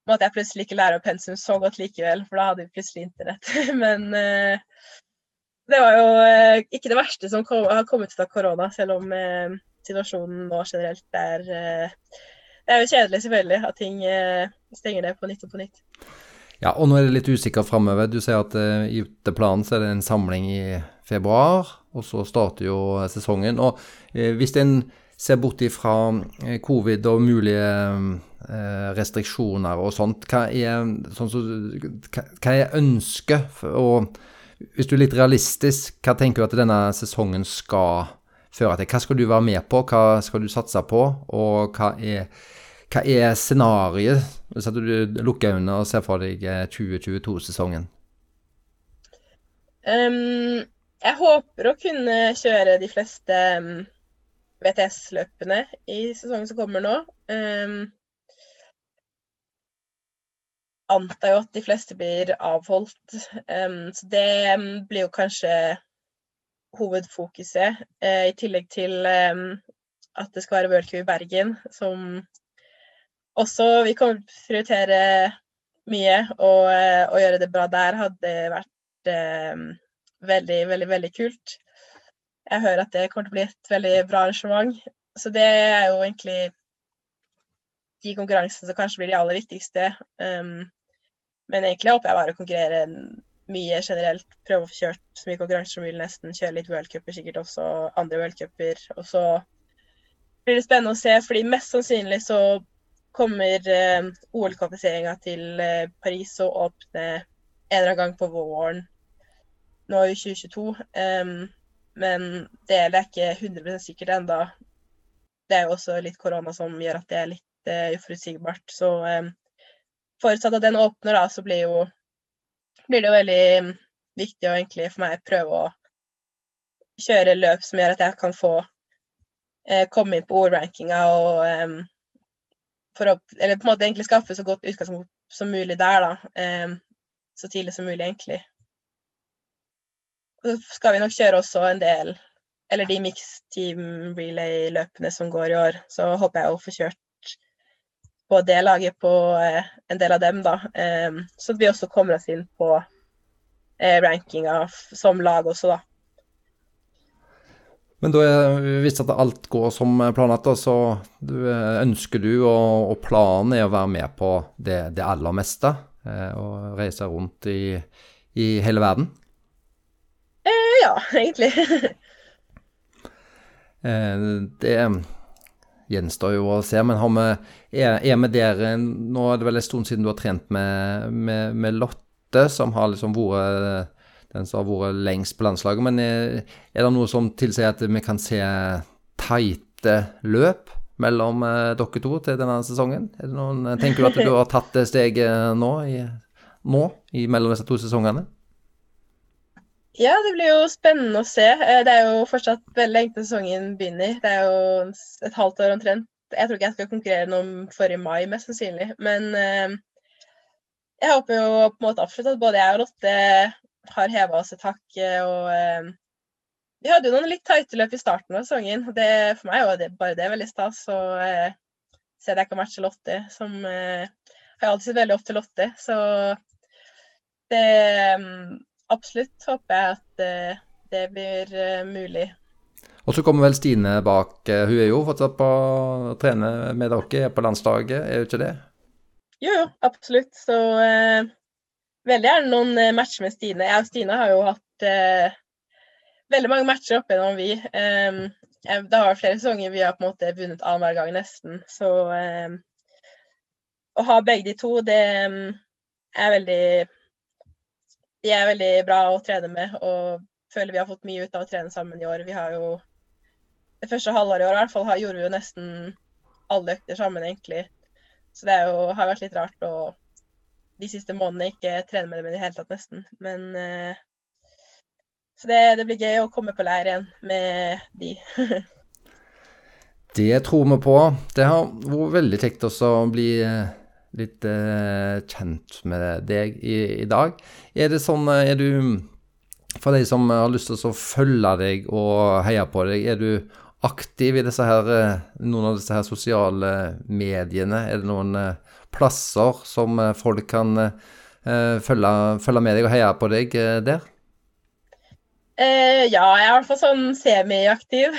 måtte jeg plutselig ikke lære opp pensum så godt likevel, for da hadde vi plutselig internett. Men uh, det var jo uh, ikke det verste som kom, har kommet ut av korona, selv om uh, situasjonen nå generelt er det er jo kjedelig selvfølgelig at ting stenger ned på nytt og på nytt. Ja, og nå er det litt usikkert framover. Du sier at i planen så er det en samling i februar, og så starter jo sesongen. Og hvis en ser bort ifra covid og mulige uh, restriksjoner og sånt, hva er, sånn så, hva er ønsket? Og hvis du er litt realistisk, hva tenker du at denne sesongen skal føre til? Hva skal du være med på, hva skal du satse på, og hva er hva er scenarioet hvis du lukker øynene og ser for deg 2022-sesongen? Eh, um, jeg håper å kunne kjøre de fleste um, VTS-løpene i sesongen som kommer nå. Um, antar jo at de fleste blir avholdt. Um, så det blir jo kanskje hovedfokuset, uh, i tillegg til um, at det skal være World i Bergen, som også vi kommer til å prioritere mye, og eh, å gjøre det bra der hadde vært eh, veldig, veldig, veldig kult. Jeg hører at det kommer til å bli et veldig bra arrangement. Så det er jo egentlig de konkurransene som kanskje blir de aller viktigste. Um, men egentlig håper jeg bare å konkurrere mye generelt. Prøve å få kjørt så mye konkurranser som mulig, nesten. Kjøre litt worldcuper, sikkert også andre worldcuper. Og så blir det spennende å se, fordi mest sannsynlig så kommer eh, OL-kvalifiseringa til eh, Paris å åpne en eller annen gang på våren nå i 2022. Um, men det er ikke 100 sikkert ennå. Det er jo også litt korona som gjør at det er litt uh, uforutsigbart. Så um, forutsatt at den åpner, da, så blir, jo, blir det jo veldig um, viktig å egentlig for meg prøve å kjøre løp som gjør at jeg kan få uh, komme inn på OL-rankinga og um, for å Eller på en måte egentlig skaffe så godt utgangspunkt som mulig der, da. Eh, så tidlig som mulig, egentlig. Så skal vi nok kjøre også en del Eller de mixed team relay-løpene som går i år. Så håper jeg å få kjørt på det laget på eh, en del av dem, da. Eh, så vi også kommer oss inn på eh, rankinga som lag også, da. Men da hvis at alt går som planlagt, så eh, ønsker du, og, og, planen er å være med på det, det aller meste? Eh, og reise rundt i, i hele verden? Eh, ja, egentlig. eh, det gjenstår jo å se, men har vi, er, er vi der Nå er det vel en stund siden du har trent med, med, med Lotte, som har liksom vært den som har vært lengst på landslaget. Men er, eh, er det noe som tilsier at vi kan se tighte løp mellom eh, dere to til denne sesongen? Noen, eh, tenker du at du har tatt det steget nå, i, nå i mellom disse to sesongene? Ja, det blir jo spennende å se. Det er jo fortsatt veldig lenge til sesongen begynner. Det er jo et halvt år omtrent. Jeg tror ikke jeg skal konkurrere noe om forrige mai, mest sannsynlig. Men jeg håper jo på en måte absolutt at både jeg og Lotte har heva oss et hakk. Og eh, vi hadde jo noen litt tighte løp i starten av sesongen. det, For meg var det bare det veldig stas å eh, at jeg kan matche Lotte, som eh, har alltid sett veldig opp til Lotte. Så det um, Absolutt håper jeg at eh, det blir uh, mulig. Og så kommer vel Stine bak. Hun er jo fortsatt på å trene med dere på landslaget, er hun ikke det? Jo, jo, absolutt. Så eh, veldig gjerne noen matcher med Stine. Jeg og Stine har jo hatt eh, veldig mange matcher opp gjennom vi. Eh, det har vært flere sesonger vi har på en måte vunnet annenhver gang, nesten. Så um, å ha begge de to, det um, er veldig De er veldig bra å trene med, og føler vi har fått mye ut av å trene sammen i år. Vi har jo Det første halvåret i år i hvert fall gjorde vi jo nesten alle økter sammen, egentlig. Så det jo, har vært litt rart å de siste månedene ikke trene med dem i det hele tatt, nesten. Men uh, så det, det, blir gøy å komme på leir igjen med de. det tror vi på. Det har vært veldig kjekt også å bli eh, litt eh, kjent med deg i, i, dag. Er det sånn eh, Er du For de som har lyst til å følge deg og heie på deg, er du aktiv i her, eh, noen av disse her sosiale mediene? Er det noen plasser som folk kan følge, følge med deg og heie på deg der? Eh, ja, jeg er i hvert fall sånn semiaktiv.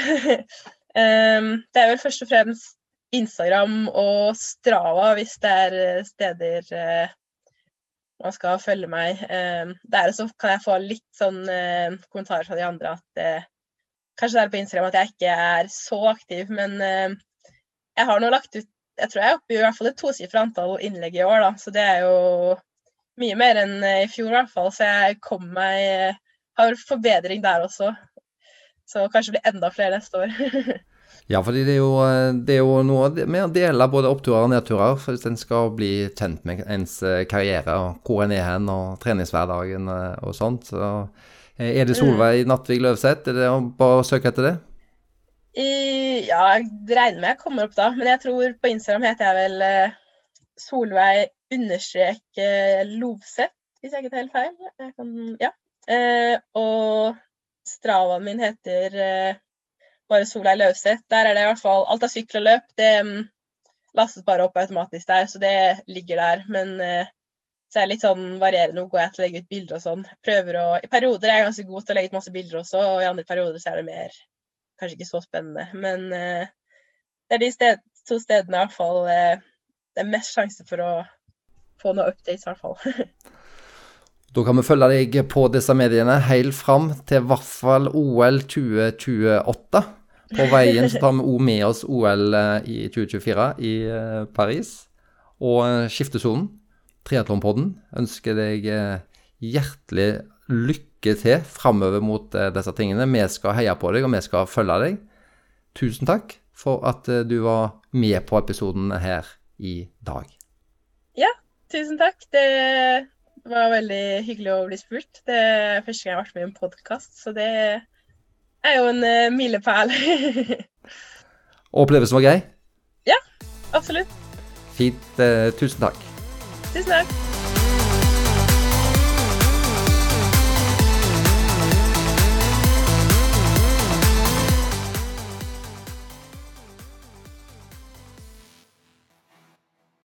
um, det er vel først og fremst Instagram og Strava hvis det er eh, steder uh, man skal følge meg. Um, der så kan jeg få litt sånn kommentarer fra de andre at Kanskje det er på Instagram at jeg ikke er så aktiv, men jeg har nå lagt ut Jeg tror jeg er oppe i hvert fall et tosifra antall innlegg i år, da, så det er jo mye mer enn i fjor i hvert fall. Så jeg kom meg har forbedring der også. Så kanskje blir enda flere neste år. ja, fordi det er, jo, det er jo noe med å dele både oppturer og nedturer hvis en skal bli kjent med ens eh, karriere og hvor en er hen og treningshverdagen eh, og sånt. Så eh, er det Solveig mm. Nattvik Løvseth? Er det bare å søke etter det? I, ja, jeg regner med jeg kommer opp da. Men jeg tror på Instagram heter jeg vel Solveig understrek Lovseth, hvis jeg ikke tar helt feil. Kan, ja. Eh, og Stravaen min heter eh, bare Solveig Løvseth. Der er det i hvert fall Alt av sykkel og løp. Det um, lastes bare opp automatisk der, så det ligger der. Men eh, så er det litt sånn varierende hvor går jeg til å legge ut bilder og sånn. Prøver å I perioder er jeg ganske god til å legge ut masse bilder også, og i andre perioder så er det mer Kanskje ikke så spennende. Men eh, det er de sted, to stedene i hvert fall eh, det er mest sjanse for å få noe updates, i hvert fall. Da kan vi følge deg på disse mediene helt fram til i hvert fall OL 2028. På veien så tar vi òg med oss OL eh, i 2024 i eh, Paris. Og eh, skiftesonen, Triatlonpodden, ønsker deg hjertelig lykke til framover mot disse tingene. Vi skal heie på deg, og vi skal følge deg. Tusen takk for at du var med på episoden her i dag. Ja, tusen takk. Det det var veldig hyggelig å bli spurt. Det er første gang jeg har vært med i en podkast, så det er jo en uh, milepæl. Opplevelsen var grei? Ja, absolutt. Fint. Uh, tusen takk. Tusen takk.